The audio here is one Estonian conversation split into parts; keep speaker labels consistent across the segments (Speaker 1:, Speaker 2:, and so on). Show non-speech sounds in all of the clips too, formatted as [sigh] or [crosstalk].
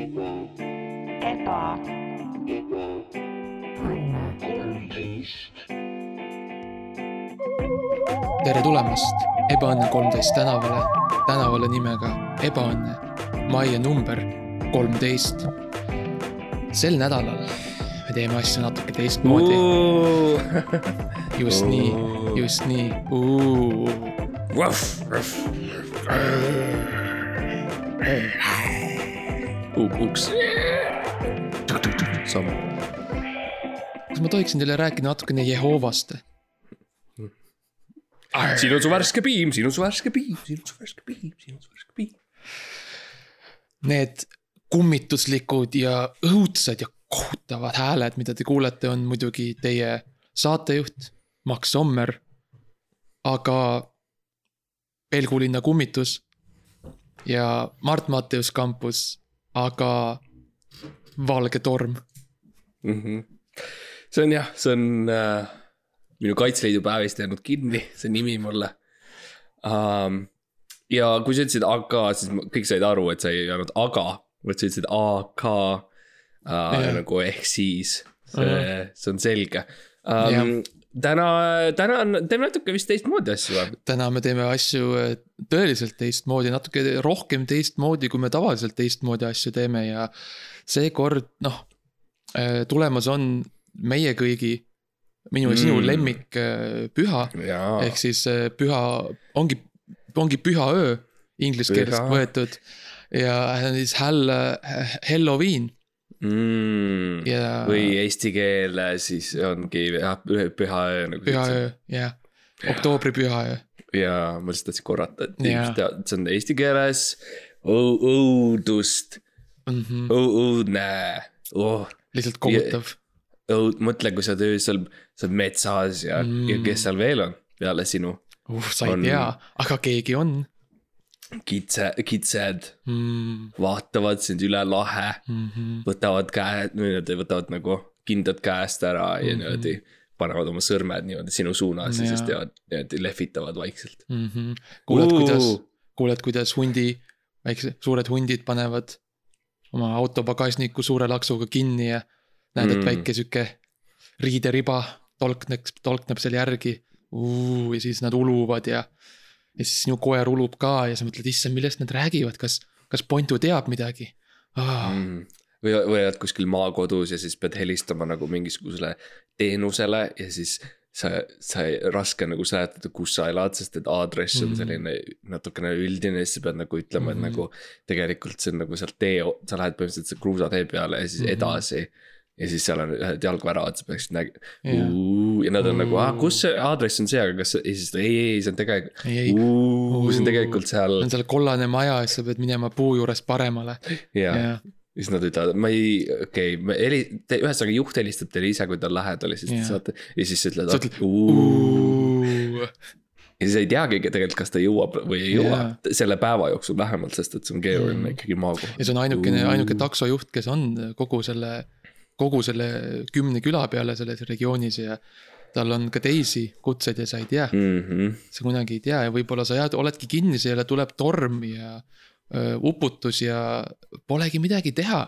Speaker 1: eba,
Speaker 2: tere tulemast Ebaõnne kolmteist tänavale, tänavale nimega Ebaõnne, majja number kolmteist. sel nädalal me teeme asju natuke teistmoodi, just nii, just nii.
Speaker 3: uks. samm.
Speaker 2: kas ma tohiksin teile rääkida natukene Jehoovast?
Speaker 3: siin on su värske piim, siin on su värske piim, siin on su värske piim, siin on su värske piim.
Speaker 2: Need kummituslikud ja õudsad ja kohutavad hääled, mida te kuulete, on muidugi teie saatejuht Max Sommer. aga Pelgu linna kummitus ja Mart Matteus kampus, aga Valge torm.
Speaker 3: Mhm. see on jah, see on äh, minu Kaitseliidu päevist jäänud kinni, see nimi mulle um,. ja kui sa ütlesid aga, siis ma- kõik said aru, et sa ei öelnud aga, vaid sa ütlesid aga uh,
Speaker 2: Jah.
Speaker 3: nagu ehk siis, see see on selge um,. täna, täna on, teeme natuke vist teistmoodi asju või?
Speaker 2: täna me teeme asju eh, tõeliselt teistmoodi, natuke rohkem teistmoodi, kui me tavaliselt teistmoodi asju teeme ja seekord noh, tulemas on meie kõigi, minu ja sinu
Speaker 3: Mm.
Speaker 2: lemmikpüha
Speaker 3: jaa,
Speaker 2: ehk siis püha, ongi, ongi pühaöö inglise keelest
Speaker 3: Püha.
Speaker 2: võetud ja siis Hall, Halloween
Speaker 3: mm.
Speaker 2: ja
Speaker 3: või eesti keel siis ongi pühaöö nagu.
Speaker 2: pühaöö, jah, oktoobripühaöö,
Speaker 3: ja ma lihtsalt tahtsin korrata, et
Speaker 2: Jaa.
Speaker 3: teavad, see on eesti keeles õu- õudust, õudne oh,.
Speaker 2: lihtsalt kohutav
Speaker 3: õud-, mõtle, kui sa oled öösel, sa oled metsas ja mm., ja kes seal veel on peale sinu.
Speaker 2: uh,, sa ei
Speaker 3: On-
Speaker 2: tea, aga keegi on
Speaker 3: kitse, kitsed
Speaker 2: mm,.
Speaker 3: vaatavad sind üle lahe,
Speaker 2: Mm -hmm.
Speaker 3: võtavad käed, niimoodi võtavad nagu kindad käest ära ja
Speaker 2: Mhm.
Speaker 3: niimoodi panevad oma sõrmed niimoodi sinu suunas ja siis
Speaker 2: Jaa.
Speaker 3: teevad, niimoodi lehvitavad vaikselt.
Speaker 2: mm. -hmm. kuuled, kuidas, kuuled, kuidas hundi, väikse, suured hundid panevad oma auto pagasniku suure laksuga kinni ja näed, et
Speaker 3: Mm.
Speaker 2: väike sihuke riideriba tolkneb, tolkneb seal järgi. ja siis nad uluvad ja, ja siis sinu koer ulub ka ja sa mõtled, issand, millest nad räägivad, kas, kas Pontu teab midagi ah,?
Speaker 3: mm.. või, või oled kuskil maakodus ja siis pead helistama nagu mingisugusele teenusele ja siis sa, sa ei, raske nagu seletada, kus sa elad, sest et aadress on
Speaker 2: Mhm.
Speaker 3: selline natukene üldine ja siis sa pead nagu ütlema, et
Speaker 2: Mhm.
Speaker 3: nagu tegelikult see on nagu sealt tee, sa lähed põhimõtteliselt selle kruusatee peale ja siis
Speaker 2: Mhm.
Speaker 3: edasi. Ja siis seal on ühed jalgväravad, sa peaksid näg-
Speaker 2: Jah.
Speaker 3: ja nad on nagu, aa, kus see aadress on see, aga kas, ja siis ei, ei, see on tegelikult, see on tegelikult seal
Speaker 2: on seal kollane maja ja siis sa pead minema puu juurest paremale
Speaker 3: ja
Speaker 2: ja
Speaker 3: siis nad ütlevad, ma ei, okei okay,, me heli-, ühesõnaga juht helistab teile ise, kui ta on lähedal ja siis
Speaker 2: Jah.
Speaker 3: te saate. ja siis ütled ja siis ei teagi tegelikult, kas ta jõuab või ei jõua
Speaker 2: Jaa.
Speaker 3: selle päeva jooksul vähemalt, sest et see on keeruline
Speaker 2: Mm.
Speaker 3: mm. ikkagi maakohas.
Speaker 2: ja see on ainukene, ainuke taksojuht, kes on kogu selle, kogu selle kümne küla peale selles regioonis ja tal on ka teisi kutseid ja sa ei tea,
Speaker 3: mm. -hmm.
Speaker 2: sa kunagi ei tea ja võib-olla sa jääd, oledki kinni seal tuleb torm ja öö, uputus ja polegi midagi teha.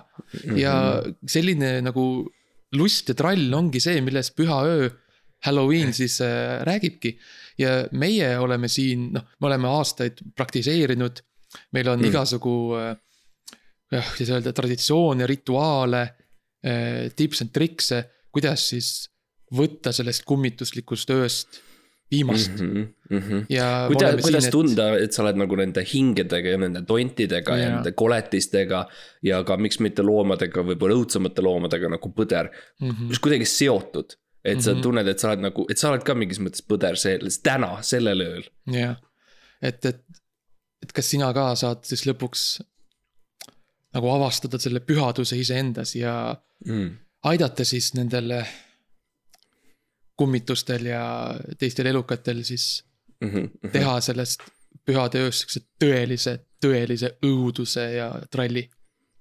Speaker 2: ja selline nagu lust ja trall ongi see, millest püha öö, Halloween siis äh, räägibki. ja meie oleme siin, noh, me oleme aastaid praktiseerinud, meil on
Speaker 3: Mm.
Speaker 2: mm. igasugu äh, kuidas öelda, traditsioone, rituaale tips and trikse, kuidas siis võtta sellest kummituslikust ööst viimast mm.
Speaker 3: Mm -hmm.
Speaker 2: ja
Speaker 3: kuidas kuidas
Speaker 2: siin, et-
Speaker 3: tunda, et sa oled nagu nende hingedega ja nende tontidega ja
Speaker 2: Jaa.
Speaker 3: nende koletistega ja ka miks mitte loomadega, võib-olla õudsemate loomadega nagu põder
Speaker 2: Mhm.
Speaker 3: just kuidagi seotud. et sa
Speaker 2: Mhm.
Speaker 3: tunned, et sa oled nagu, et sa oled ka mingis mõttes põder see, täna, sellel ööl.
Speaker 2: jah, et, et, et kas sina ka saad siis lõpuks nagu avastada selle pühaduse iseendas ja
Speaker 3: Mm.
Speaker 2: aidata siis nendel kummitustel ja teistel elukatel siis
Speaker 3: Mhm,
Speaker 2: teha sellest pühade ööst siukse tõelise, tõelise õuduse ja tralli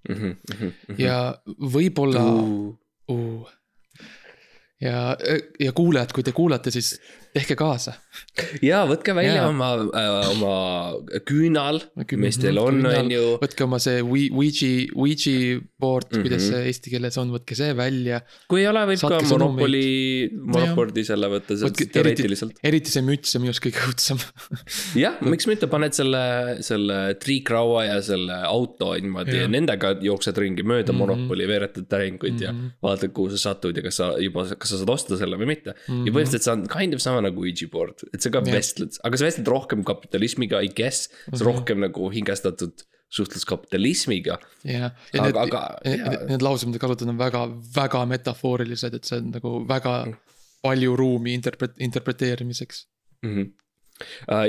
Speaker 3: mhm,
Speaker 2: ja võib-olla
Speaker 3: Uh,
Speaker 2: uh,. ja, ja kuulajad, kui te kuulate, siis tehke kaasa.
Speaker 3: ja võtke välja
Speaker 2: Jaa.
Speaker 3: oma äh,, oma küünal, mis teil on, on ju.
Speaker 2: võtke oma see Ouija, Ouija, board mm, -hmm. kuidas see eesti keeles on, võtke see välja.
Speaker 3: kui ei ole, võib
Speaker 2: Saatke
Speaker 3: ka. Monopoly, Monopoly selle võtta, teoreetiliselt.
Speaker 2: eriti see müts on minu arust kõige õudsem. [laughs]
Speaker 3: jah, miks mitte, paned selle, selle triikraua ja selle auto niimoodi ja
Speaker 2: Jah.
Speaker 3: nendega jooksed ringi mööda
Speaker 2: Mhm.
Speaker 3: Monopoly, veeretad täringuid mm -hmm. ja
Speaker 2: Mhm.
Speaker 3: vaatad, kuhu sa satud ja kas sa juba, kas sa saad osta selle või mitte mm.
Speaker 2: Mhm.
Speaker 3: -hmm. ja põhimõtteliselt see on kind of sama nagu Ouija board, et sa ka
Speaker 2: Jah.
Speaker 3: vestled, aga sa vestled rohkem kapitalismiga, I guess. see on
Speaker 2: Mhm.
Speaker 3: rohkem nagu hingestatud suhtlus kapitalismiga.
Speaker 2: ja, ja need
Speaker 3: Aga-, aga-
Speaker 2: need, laused, mida kasutad, on väga, väga metafoorilised, et see on nagu väga
Speaker 3: Mm.
Speaker 2: palju ruumi interpret-, interpreteerimiseks.
Speaker 3: mm. -hmm.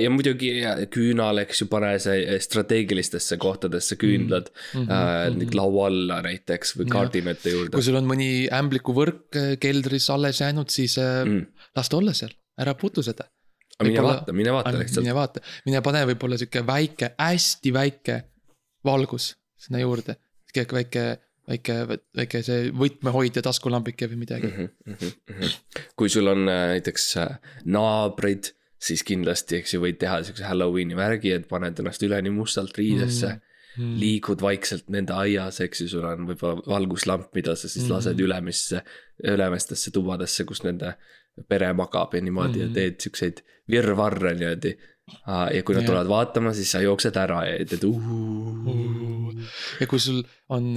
Speaker 3: Ja muidugi küünal, eks ju, pane see strateegilistesse kohtadesse küünlad mm.
Speaker 2: Mhm,
Speaker 3: -hmm.
Speaker 2: mhm.
Speaker 3: äh, laua alla näiteks või kaardimete juurde
Speaker 2: kui. sul on mõni ämblikuvõrk äh, keldris alles jäänud, siis äh,
Speaker 3: Mm.
Speaker 2: las ta olla seal, ära puutu seda.
Speaker 3: mine vaata, mine vaata lihtsalt.
Speaker 2: mine vaata, mine pane võib-olla sihuke väike, hästi väike valgus sinna juurde. sihuke väike, väike, väike see võtmehoidja taskulambike või midagi mm.
Speaker 3: Mhm, kui sul on äh, näiteks äh, naabrid, siis kindlasti, eks ju, võid teha siukse Halloweeni värgi, et paned ennast üleni mustalt riidesse mm.
Speaker 2: -hmm.
Speaker 3: liigud vaikselt nende aias, eks ju, sul on võib-olla valguslamp, mida sa siis
Speaker 2: Mhm.
Speaker 3: lased ülemisse, ülemistesse tubadesse, kus nende pere magab ja niimoodi mm ja teed siukseid virvarre niimoodi. Ja kui nad
Speaker 2: Jah.
Speaker 3: tulevad vaatama, siis sa jooksed ära ja ütled uhuu.
Speaker 2: ja kui sul on,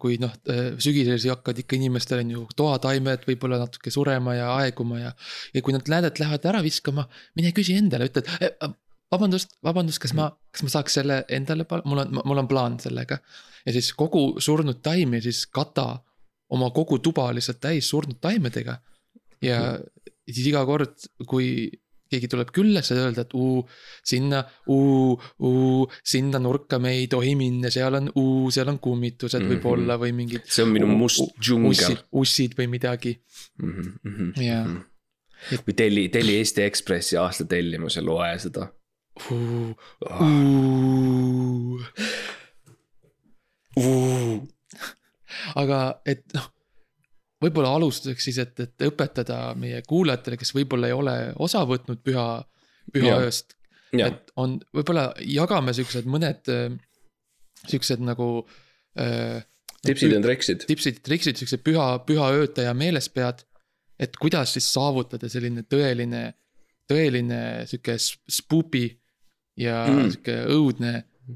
Speaker 2: kui noh, sügisel hakkavad ikka inimestel on ju toataimed võib-olla natuke surema ja aeguma ja. ja kui nad näed, et lähevad ära viskama, mine küsi endale, ütled eh, vabandust, vabandust, kas ma, kas ma saaks selle endale, mul on, mul on plaan sellega. ja siis kogu surnud taimi siis kata oma kogu tuba lihtsalt täis surnud taimedega. ja siis iga kord, kui keegi tuleb külla, sa öelda, et uu, sinna, uu, uu, sinna nurka me ei tohi minna, seal on uu, seal on kummitused
Speaker 3: Mhm.
Speaker 2: võib-olla või mingid.
Speaker 3: see on minu must džungel.
Speaker 2: ussid, või midagi, Jaa.
Speaker 3: või telli, telli Eesti Ekspressi aasta tellimus ja loe seda.
Speaker 2: aga et noh, võib-olla alustuseks siis, et, et õpetada meie kuulajatele, kes võib-olla ei ole osa võtnud püha, pühaööst. et on, võib-olla jagame siuksed mõned äh, siuksed nagu äh,.
Speaker 3: tipsid ja triksid.
Speaker 2: tipsid, triksid, siuksed püha, pühaöötaja meeles pead. et kuidas siis saavutada selline tõeline, tõeline sihuke s- spoopi ja
Speaker 3: Mm.
Speaker 2: sihuke õudne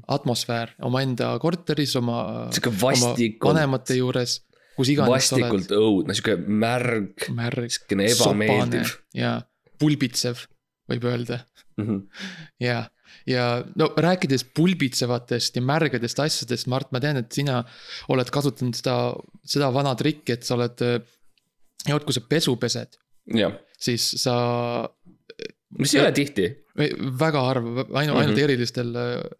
Speaker 2: atmosfäär omaenda korteris, oma,
Speaker 3: sihuke
Speaker 2: oma
Speaker 3: vastikult,
Speaker 2: vanemate juures,
Speaker 3: vastikult õudne, sihuke märg,
Speaker 2: märg,
Speaker 3: siukene ebameeldiv.
Speaker 2: ja pulbitsev, võib öelda
Speaker 3: Mhm.
Speaker 2: ja, ja no rääkides pulbitsevatest ja märgadest asjadest, Mart, ma tean, et sina oled kasutanud seda, seda vana trikki, et sa oled. ja vot, kui sa pesu pesed, siis sa
Speaker 3: mis ei ole tihti.
Speaker 2: väga harva, ainult, ainult
Speaker 3: Mhm.
Speaker 2: erilistel,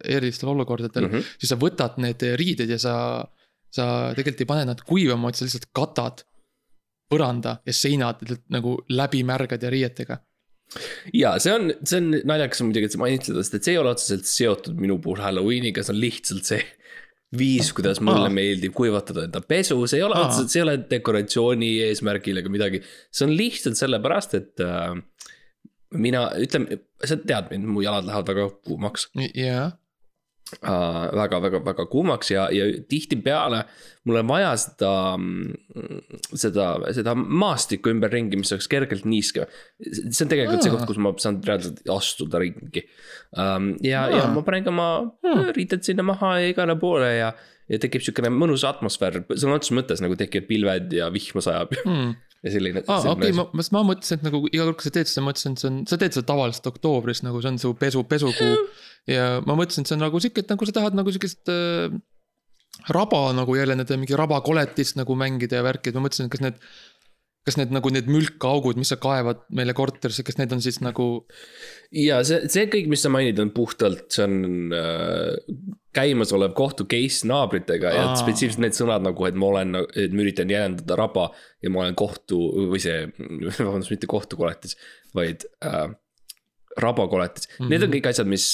Speaker 2: erilistel olukordadel mm, -hmm. siis sa võtad need riided ja sa. Sa tegelikult ei pane nad kuivama, vaid sa lihtsalt katad põranda ja seinad nagu läbi märgade riietega.
Speaker 3: ja see on, see on naljakas muidugi, et sa mainisid seda, sest et see ei ole otseselt seotud minu puhul Halloweeniga, see on lihtsalt see viis, kuidas mulle
Speaker 2: Aa.
Speaker 3: meeldib kuivatada enda pesu, see ei ole
Speaker 2: Aa.
Speaker 3: otseselt, see ei ole dekoratsiooni eesmärgil ega midagi. see on lihtsalt sellepärast, et äh, mina, ütleme, sa tead mind, mu jalad lähevad väga kuumaks
Speaker 2: jah,
Speaker 3: äh, väga, väga, väga kuumaks ja, ja tihtipeale mul on vaja seda, seda, seda maastikku ümberringi, mis oleks kergelt niiske. see on tegelikult see
Speaker 2: Aa.
Speaker 3: koht, kus ma saan reaalselt astuda ringi um,. ja, ja ma panen ka oma riided sinna maha ja igale poole ja, ja tekib siukene mõnus atmosfäär, sõna otseses mõttes nagu tekivad pilved ja vihma sajab
Speaker 2: hmm. [laughs]
Speaker 3: ja selline.
Speaker 2: aa, okei, ma, ma, ma mõtlesin, et nagu iga kord, kui sa teed seda, ma mõtlesin, et see on, sa teed seda tavaliselt oktoobris nagu see on su pesu, pesukuu. [laughs] ja ma mõtlesin, et see on nagu sihuke, et nagu sa tahad nagu sihukest äh, raba nagu jälle nende mingi rabakoletist nagu mängida ja värki, et ma mõtlesin, et kas need. kas need nagu need mülkaaugud, mis sa kaevad meile korterisse, kas need on siis nagu,
Speaker 3: ja see, see kõik, mis sa mainid, on puhtalt, see on äh, käimasolev kohtu case naabritega ja
Speaker 2: Aa.
Speaker 3: spetsiifiliselt need sõnad nagu, et ma olen, et ma üritan jäljendada raba ja ma olen kohtu või see, [laughs] vabandust, mitte kohtukoletis, vaid äh, rabakoletis mm. -hmm. Need on kõik asjad, mis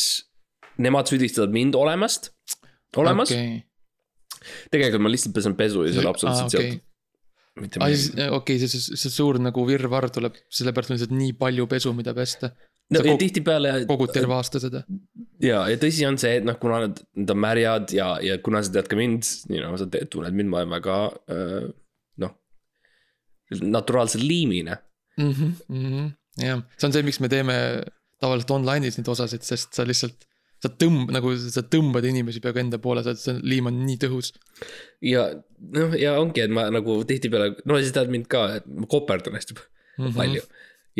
Speaker 3: nemad süüdistavad mind olemast, olemas okay.. tegelikult ma lihtsalt pesen pesu ja see ole absoluutselt
Speaker 2: okei.
Speaker 3: seotud. mitte midagi.
Speaker 2: okei, see, see, see suur nagu virvarr tuleb, sellepärast on lihtsalt nii palju pesu, mida pesta.
Speaker 3: no ja tihtipeale.
Speaker 2: kogud terve aasta seda.
Speaker 3: ja, ja tõsi on see, et noh, kuna nad, nad on märjad ja, ja kuna sa tead ka mind, you know, sa te, tunned mind, ma olen väga äh, noh, naturaalselt liimine.
Speaker 2: Mhm, jah, see on see, miks me teeme tavaliselt online'is neid osasid, sest sa lihtsalt, sa tõmb-, nagu sa tõmbad inimesi peaaegu enda poole, sa, see liim on nii tõhus.
Speaker 3: ja noh, ja ongi, et ma nagu tihtipeale, no sa tead mind ka, et ma koperdan hästi mm -hmm. palju.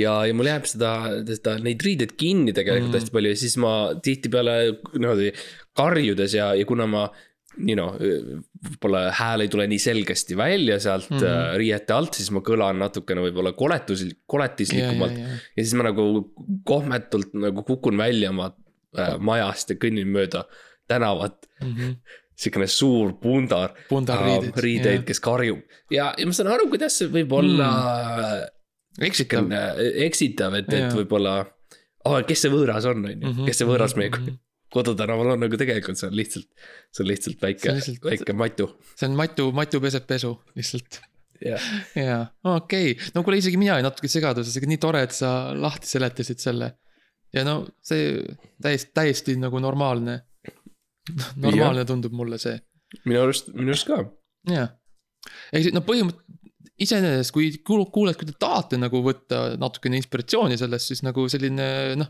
Speaker 3: ja, ja mul jääb seda, seda, neid riideid kinni tegelikult mm. -hmm. hästi palju ja siis ma tihtipeale niimoodi karjudes ja, ja kuna ma. You know, võib-olla hääl ei tule nii selgesti välja sealt mm. -hmm. riiete alt, siis ma kõlan natukene võib-olla koletus, koletislikumalt.
Speaker 2: ja,
Speaker 3: ja siis ma nagu kohmetult nagu kukun välja oma äh, majast ja kõnnin mööda tänavat.
Speaker 2: ja.
Speaker 3: sihukene suur pundar
Speaker 2: pundarriided.
Speaker 3: riideid, kes karjub ja, ja ma saan aru, kuidas see võib olla mm.
Speaker 2: eksitav.
Speaker 3: sihukene eksitav, et, et
Speaker 2: Jaa.
Speaker 3: võib-olla oh,. kes see võõras on, on ju,
Speaker 2: Mhm,
Speaker 3: kes see võõras
Speaker 2: mhm,
Speaker 3: meie
Speaker 2: mhm.
Speaker 3: kodutänaval on, aga tegelikult see on lihtsalt, see on lihtsalt väike väike matu.
Speaker 2: see on Matu, Matu peseb pesu lihtsalt. jaa, okei no kuule isegi mina olin natuke segaduses, aga nii tore, et sa lahti seletasid selle. Ja no see täiesti, täiesti nagu normaalne. normaalne tundub mulle see,
Speaker 3: minu arust, minu arust ka.
Speaker 2: jaa. ehk siis no põhimõtteliselt iseenesest, kui kuul- kuuled, kui te tahate nagu võtta natukene inspiratsiooni sellest, siis nagu selline noh.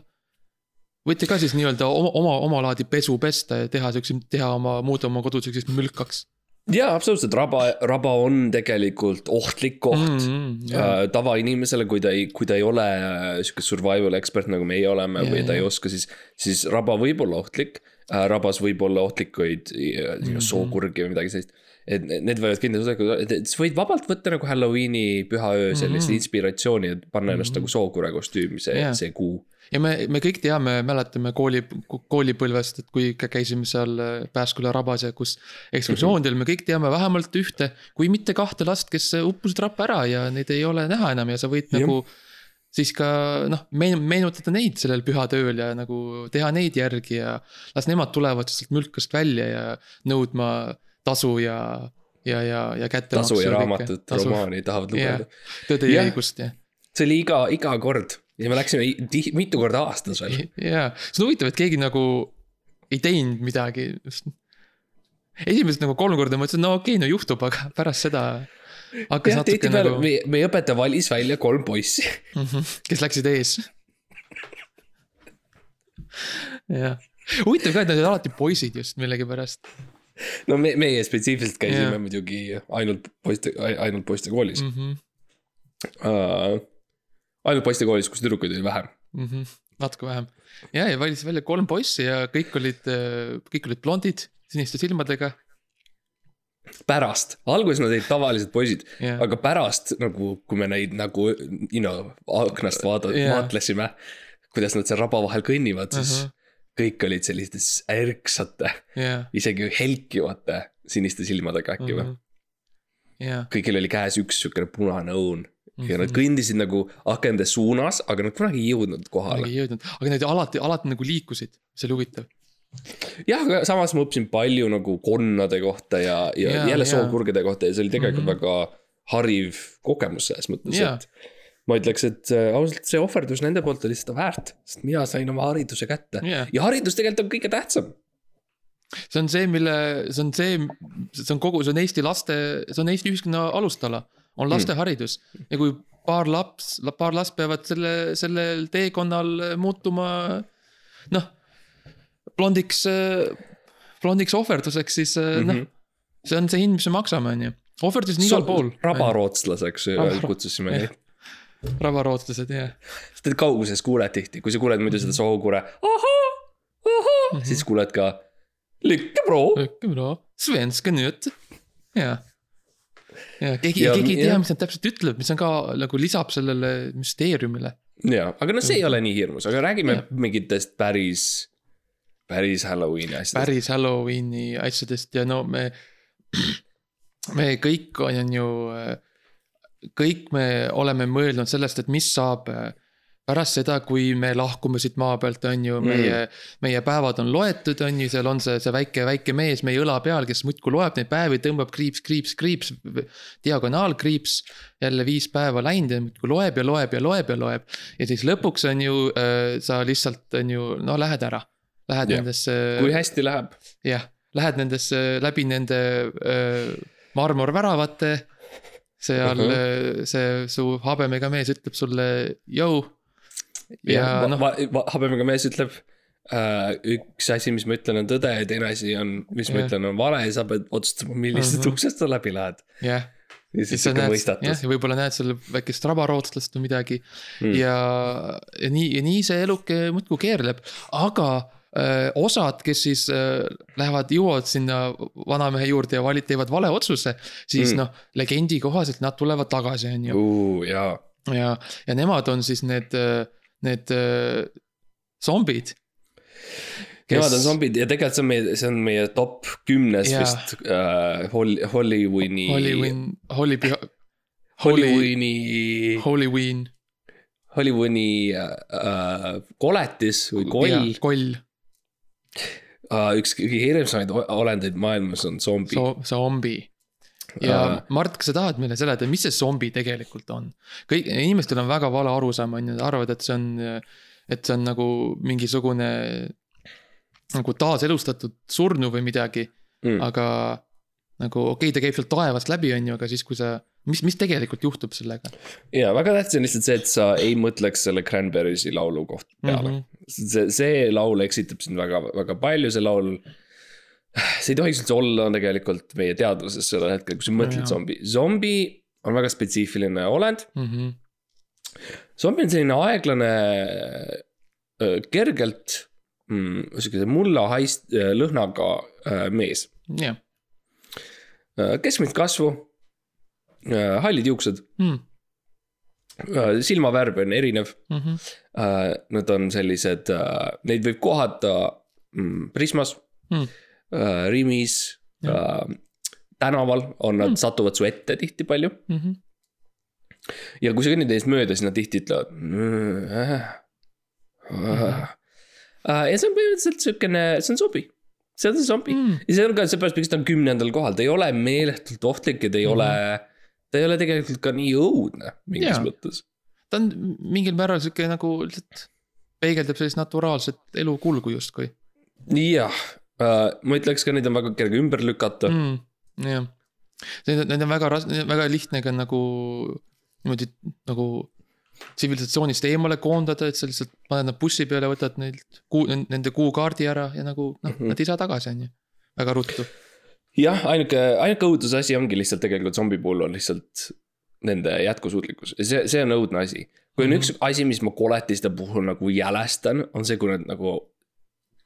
Speaker 2: võite ka siis nii-öelda oma, oma, omalaadi pesu pesta ja teha siukse, teha oma, muuta oma kodu siukseks mülkaks
Speaker 3: jaa, absoluutselt, raba, raba on tegelikult ohtlik koht mm..
Speaker 2: mm,.
Speaker 3: äh, tavainimesele, kui ta ei, kui ta ei ole äh, sihuke survival expert nagu meie oleme
Speaker 2: Jaa,
Speaker 3: või ta ei
Speaker 2: jaa.
Speaker 3: oska, siis, siis raba võib olla ohtlik äh,. rabas võib olla ohtlikuid äh,
Speaker 2: Mhm.
Speaker 3: sookurgi või midagi sellist. et ne- need võivad kindlasti osa, et sa võid vabalt võtta nagu Halloweeni pühaöö sellist
Speaker 2: Mhm.
Speaker 3: inspiratsiooni, et panna ennast
Speaker 2: Mhm.
Speaker 3: nagu sookure kostüümi see
Speaker 2: Jaa.
Speaker 3: see kuu.
Speaker 2: Ja me, me kõik teame, mäletame kooli, koolipõlvest, et kui ikka käisime seal äh, Pääsküla rabas ja kus ekskursioonidel, me kõik teame vähemalt ühte, kui mitte kahte last, kes uppusid rappa ära ja neid ei ole näha enam ja sa võid
Speaker 3: Jah.
Speaker 2: nagu siis ka noh, meenutada neid sellel pühatööl ja nagu teha neid järgi ja las nemad tulevad sealt mülkast välja ja nõudma tasu ja, ja, ja, ja kättemaksu.
Speaker 3: tasu ja raamatut, romaani tahavad lugeda.
Speaker 2: tõde ja
Speaker 3: Jah.
Speaker 2: õigust ja
Speaker 3: see oli iga, iga kord ja me läksime tih- mitu korda aastas veel.
Speaker 2: jaa, see on huvitav, et keegi nagu ei teinud midagi. esimesed nagu kolm korda mõtlesin, no okei okay,, no juhtub, aga pärast seda hakkas
Speaker 3: jah,
Speaker 2: natuke nagu,
Speaker 3: meie, meie õpetaja valis välja kolm poissi.
Speaker 2: kes läksid ees. jah, huvitav ka, et nad olid alati poisid just millegipärast
Speaker 3: no me, meie spetsiifiliselt käisime yeah. muidugi ainult poiste, ainult poistekoolis
Speaker 2: mm. -hmm.
Speaker 3: uh,. Ainult poistekoolis, kus tüdrukuid oli vähem.
Speaker 2: Mm -hmm. natuke vähem ja, ja valis välja kolm poissi ja kõik olid, kõik olid blondid, siniste silmadega
Speaker 3: pärast, alguses nad olid tavalised poisid
Speaker 2: ja
Speaker 3: aga pärast nagu, kui me neid nagu, you know, aknast vaata- yeah., vaatlesime. kuidas nad seal raba vahel kõnnivad, siis uh
Speaker 2: Ahah.
Speaker 3: -huh. kõik olid sellistes ärksate,
Speaker 2: ja,
Speaker 3: isegi helkivate siniste silmadega äkki või.
Speaker 2: ja.
Speaker 3: kõigil oli käes üks siukene punane õun ja nad kõndisid nagu akende suunas, aga nad kunagi ei jõudnud kohale.
Speaker 2: ei jõudnud, aga need alati, alati nagu liikusid, see oli huvitav.
Speaker 3: jah, aga samas ma õppisin palju nagu konnade kohta ja, ja yeah, jälle sookurgede kohta ja see oli tegelikult mm -hmm. väga hariv kogemus selles mõttes yeah., et. ma ütleks, et äh, ausalt see ohverdus nende poolt oli seda väärt, sest mina sain oma hariduse kätte
Speaker 2: Jaa.
Speaker 3: ja haridus tegelikult on kõige tähtsam.
Speaker 2: see on see, mille, see on see, see on kogu, see on Eesti laste, see on Eesti ühiskonna alustala, on lasteharidus ja kui paar laps, paar last peavad selle, sellel teekonnal muutuma noh, blondiks, blondiks ohverduseks, siis mm -hmm. noh, see on see hind, mis me maksame, on ju. ohverdus on igal pool.
Speaker 3: rabarootslaseks
Speaker 2: Raba-
Speaker 3: kutsusime
Speaker 2: jah.
Speaker 3: neid.
Speaker 2: rabarootslased, jah.
Speaker 3: sest et kauguses kuuled tihti, kui sa kuuled muidu seda sookure, ahhaa, ahhaa,
Speaker 2: Mhm.
Speaker 3: siis kuuled ka. lykke bro.
Speaker 2: bra, svenska nüüd, jaa. Ja keegi,
Speaker 3: Ja-
Speaker 2: keegi ei tea mis nad täpselt ütlevad, mis on ka nagu lisab sellele müsteeriumile.
Speaker 3: jaa, aga noh, see ei ole nii hirmus, aga räägime
Speaker 2: Jah.
Speaker 3: mingitest päris, päris Halloweeni asjadest.
Speaker 2: päris Halloweeni asjadest ja no me, me kõik on ju, kõik me oleme mõelnud sellest, et mis saab äh, pärast seda, kui me lahkume siit maa pealt, on ju, meie mm., meie päevad on loetud, on ju, seal on see, see väike, väike mees meie õla peal, kes muudkui loeb neid päevi, tõmbab kriips, kriips, kriips, diagonaalkriips. jälle viis päeva läinud ja muudkui loeb ja loeb ja loeb ja loeb. ja siis lõpuks on ju äh,, sa lihtsalt on ju, no lähed ära. Lähed yeah. nendesse,
Speaker 3: kui hästi läheb.
Speaker 2: jah, lähed nendesse läbi nende äh, marmorväravate. seal uh -huh. see su habemega mees ütleb sulle, jõu. Ja
Speaker 3: ja
Speaker 2: noh,
Speaker 3: habemega mees ütleb äh,. üks asi, mis ma ütlen, on tõde ja teine asi on, mis ma
Speaker 2: Jah.
Speaker 3: ütlen, on vale ja sa pead otsustama, millisest
Speaker 2: Mhm.
Speaker 3: uksest sa läbi lähed.
Speaker 2: jah,
Speaker 3: ja
Speaker 2: siis
Speaker 3: sihuke
Speaker 2: näed, jah,
Speaker 3: mõistatus.
Speaker 2: ja võib-olla näed seal väikest rabarootslast või midagi
Speaker 3: Mm.
Speaker 2: mm.. ja, ja nii, ja nii see eluke muudkui keerleb, aga öö, osad, kes siis öö, lähevad, jõuavad sinna vanamehe juurde ja valid, teevad vale otsuse, siis
Speaker 3: Mm.
Speaker 2: mm. noh, legendi kohaselt nad tulevad tagasi, on ju.
Speaker 3: jaa,
Speaker 2: ja, ja nemad on siis need, need öö, zombid.
Speaker 3: nemad on zombid ja tegelikult see on meie, see on meie top kümnes
Speaker 2: Jaa.
Speaker 3: vist äh, Hol-, Hollywoodi.
Speaker 2: Hollywin, Holly, Holly,
Speaker 3: Hollywoodi,
Speaker 2: Hollywin.
Speaker 3: Hollywoodi äh, koletis või koll.
Speaker 2: koll,
Speaker 3: Uh, üks kõige hirmsamaid olendeid maailmas on zombi so,.
Speaker 2: zombi. Ja
Speaker 3: Aa.
Speaker 2: Mart, kas sa tahad meile seletada, mis see zombi tegelikult on? kõik, inimestel on väga vale arusaam, on ju, nad arvavad, et see on, et see on nagu mingisugune nagu taaselustatud surnu või midagi,
Speaker 3: Mm.
Speaker 2: aga nagu okei okay,, ta käib sealt taevast läbi, on ju, aga siis, kui sa, mis, mis tegelikult juhtub sellega
Speaker 3: ja väga tähtis on lihtsalt see, et sa ei mõtleks selle Cranberries'i laulu koht peale mm.
Speaker 2: Mhm.
Speaker 3: -hmm. see, see laul eksitab sind väga, väga palju, see laul. See ei tohiks üldse olla tegelikult meie teadvuses sellel hetkel, kui sa mõtled zombi, zombi on väga spetsiifiline olend.
Speaker 2: mm? -hmm.
Speaker 3: zombi on selline aeglane, kergelt mm, siukese mulla haist-, lõhnaga mees.
Speaker 2: jah
Speaker 3: keskmist kasvu, hallid juuksed,
Speaker 2: mm..
Speaker 3: silmavärv on erinev
Speaker 2: Mm -hmm.
Speaker 3: Nad on sellised neid võib kohata mm, Prismas
Speaker 2: Mm.
Speaker 3: uh,, Rimis uh,, tänaval on nad mm., satuvad su ette tihti palju.
Speaker 2: Mm -hmm.
Speaker 3: ja kui sa kõnnid neist mööda, siis nad tihti ütlevad mm,. Äh, uh, ja see on põhimõtteliselt siukene, see on zombi, see on see zombi mm. Ja see on ka seepärast, miks ta on kümnendal kohal, ta ei ole meeletult ohtlik ja ta ei mm
Speaker 2: Mhm.
Speaker 3: ole, ta ei ole tegelikult ka nii õudne mingis
Speaker 2: Jaa.
Speaker 3: mõttes.
Speaker 2: ta on mingil määral sihuke nagu lihtsalt peegeldab sellist naturaalset elukulgu justkui
Speaker 3: jah uh,, ma ütleks ka, neid on väga kerge ümber lükata mm..
Speaker 2: jah, need, need on väga ras-, väga lihtne ka nagu niimoodi nagu tsivilisatsioonist eemale koondada, et sa lihtsalt paned nad bussi peale, võtad neilt kuu, nende kuukaardi ära ja nagu noh mm. -hmm. nad ei saa tagasi, on ju. väga ruttu.
Speaker 3: jah, ainuke, ainuke õuduse asi ongi lihtsalt tegelikult zombi puhul on lihtsalt nende jätkusuutlikkus see, see on õudne asi. kui on mm. -hmm. üks asi, mis ma koletiste puhul nagu jälestan, on see, kui nad nagu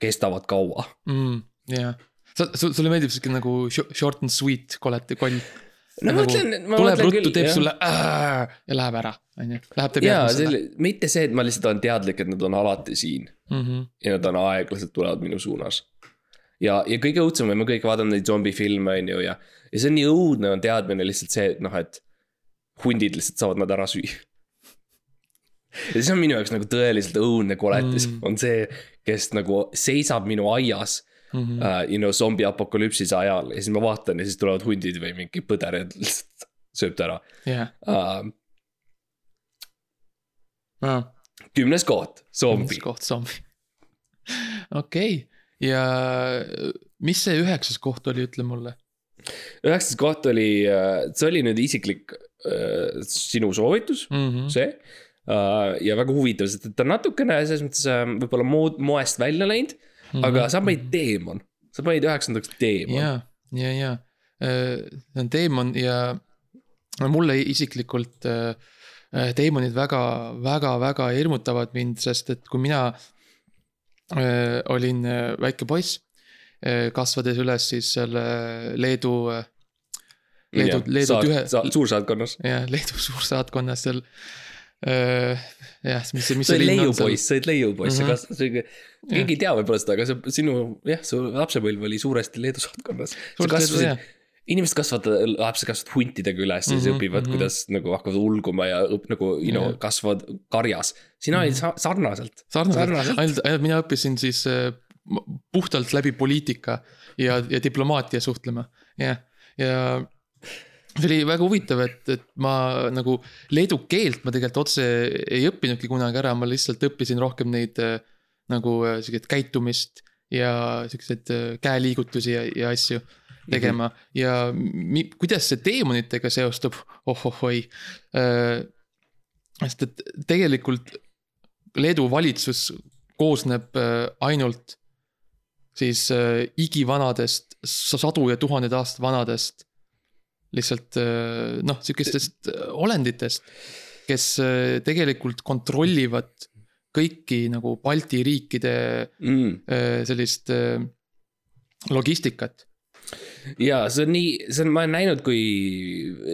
Speaker 3: kestavad kaua.
Speaker 2: mm,. jah, sa, sulle meeldib sihuke nagu sho- short and sweet kolete koll.
Speaker 3: no ma
Speaker 2: Nagu
Speaker 3: mõtlen, ma
Speaker 2: tuleb
Speaker 3: mõtlen
Speaker 2: ruttu,
Speaker 3: küll,
Speaker 2: teeb
Speaker 3: jah.
Speaker 2: sulle "Aa!" ja läheb ära, on ju, läheb teeb järgmisele.
Speaker 3: mitte see, et ma lihtsalt olen teadlik, et nad on alati siin
Speaker 2: Mhm.
Speaker 3: ja nad on aeglaselt tulevad minu suunas. ja, ja kõige õudsem me kõik vaatame neid zombifilme, on ju, ja, ja see on nii õudne on teadmine lihtsalt see, et noh, et hundid lihtsalt saavad nad ära süüa. Ja see on minu jaoks nagu tõeliselt õudne koletis
Speaker 2: Mm.
Speaker 3: mm., on see, kes nagu seisab minu aias
Speaker 2: Mhm.
Speaker 3: uh,, you know, zombi apokalüpsise ajal ja siis ma vaatan ja siis tulevad hundid või mingi põder ja lihtsalt sööb ta ära
Speaker 2: jah,
Speaker 3: uh,. kümnes koht, zombi.
Speaker 2: koht zombi. [laughs] okei, ja mis see üheksas koht oli, ütle mulle.
Speaker 3: üheksas koht oli, see oli nüüd isiklik sinu soovitus,
Speaker 2: Mhm.
Speaker 3: see uh,. Ja väga huvitav, sest et ta natukene selles mõttes uh, võib-olla mood, moest välja läinud mm,
Speaker 2: Mhm.
Speaker 3: -hmm. aga sa panid teemon, sa panid üheksandaks teemon.
Speaker 2: ja, ja, ja see on teemon ja mulle isiklikult äh, äh, teemonid väga, väga, väga hirmutavad mind, sest et kui mina äh, olin äh, väike poiss äh,, kasvades üles siis selle Leedu äh, Leedu, Leedu tühe,
Speaker 3: suursaatkonnas.
Speaker 2: jah, Leedu suursaatkonnas seal äh,. jah, mis mis see linn on
Speaker 3: leiupoiss, sa olid leiupoiss mm, -hmm. kas, keegi ei tea võib-olla seda, aga see sinu, jah, su lapsepõlv oli suuresti Leedu saatkonnas. sa kasvasid, inimesed kasvatavad, lapsed kasvatavad huntidega üles ja siis
Speaker 2: Mhm,
Speaker 3: õpivad,
Speaker 2: mhm.
Speaker 3: kuidas nagu hakkavad ulguma ja õp- nagu you know
Speaker 2: Jah.
Speaker 3: kasvavad karjas. sina olid sa- sarnaselt.
Speaker 2: sarnaselt, ainult, ainult mina õppisin siis äh, puhtalt läbi poliitika ja, ja diplomaatia suhtlema, jah, ja see oli väga huvitav, et, et ma nagu leedu keelt ma tegelikult otse ei õppinudki kunagi ära, ma lihtsalt õppisin rohkem neid äh, nagu äh, siukest käitumist ja siukseid äh, käeliigutusi ja, ja asju tegema mm -hmm. ja mi, kuidas see teemonitega seostub oh,, oh-oh-oi äh,. sest et tegelikult Leedu valitsus koosneb ainult siis äh, igivanadest, sadu ja tuhandeid aastaid vanadest. Lihtsalt äh, noh, sihukestest äh, olenditest, kes äh, tegelikult kontrollivad kõiki nagu Balti riikide
Speaker 3: mm..
Speaker 2: sellist logistikat.
Speaker 3: ja see on nii, see on, ma olen näinud, kui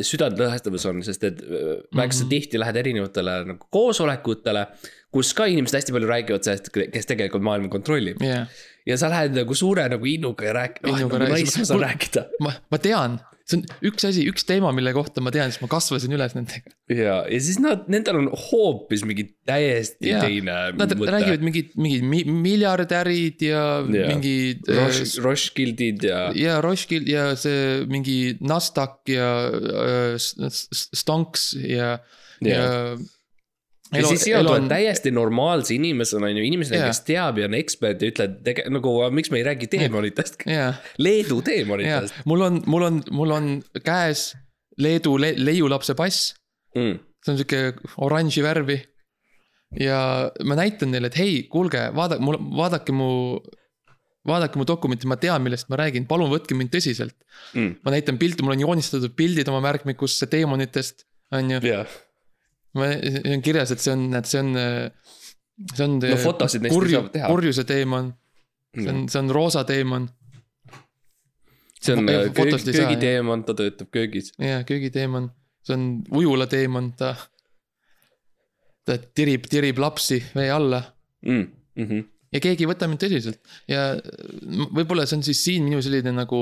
Speaker 3: südantlõhestav see on, sest et väga sa
Speaker 2: Mhm.
Speaker 3: tihti lähed erinevatele nagu koosolekutele. kus ka inimesed hästi palju räägivad sellest, kes tegelikult maailma kontrollib
Speaker 2: jah,
Speaker 3: ja sa lähed nagu suure nagu innuga ja oh
Speaker 2: Innuga
Speaker 3: nagu ma saan rääkida.
Speaker 2: ma, ma tean, see on üks asi, üks teema, mille kohta ma tean, sest ma kasvasin üles nendega.
Speaker 3: ja, ja siis nad, nendel on hoopis mingi täiesti
Speaker 2: Jaa.
Speaker 3: teine
Speaker 2: Nad räägivad mingid, mingid mi- miljardärid ja
Speaker 3: Jaa.
Speaker 2: mingid.
Speaker 3: Roš-, Roškildid ja
Speaker 2: ja Roskil ja see mingi Nasdaq ja äh, S- S- Stonks ja, ja.
Speaker 3: ja siis sina tuled täiesti normaalse inimesena, on ju, inimesena,
Speaker 2: Jaa.
Speaker 3: kes teab ja on ekspert ja ütled nagu miks me ei räägi teemonitest,
Speaker 2: jah,
Speaker 3: Leedu teemonitest
Speaker 2: mul on, mul on, mul on käes Leedu le, leiulapse pass,
Speaker 3: mm..
Speaker 2: see on sihuke oranži värvi. ja ma näitan neile, et hei, kuulge, vaadake mul, vaadake mu, vaadake mu dokumenti, ma tean, millest ma räägin, palun võtke mind tõsiselt.
Speaker 3: Mm.
Speaker 2: ma näitan pilte, mul on joonistatud pildid oma märkmikusse teemonitest, on ju.
Speaker 3: jah,
Speaker 2: ma, see on kirjas, et see on, et see on, see on.
Speaker 3: No fotosid neist ei
Speaker 2: purju
Speaker 3: saa teha.,
Speaker 2: purjuse teemon, see on, see on roosa teemon
Speaker 3: see on äh, köög,
Speaker 2: fotost ei saa,
Speaker 3: köögiteemon, ta töötab köögis.
Speaker 2: ja köögiteemon, see on ujula teemon, ta. ta tirib, tirib lapsi vee alla
Speaker 3: Mm. Mm -hmm.
Speaker 2: ja keegi ei võta mind tõsiselt ja võib-olla see on siis siin minu selline nagu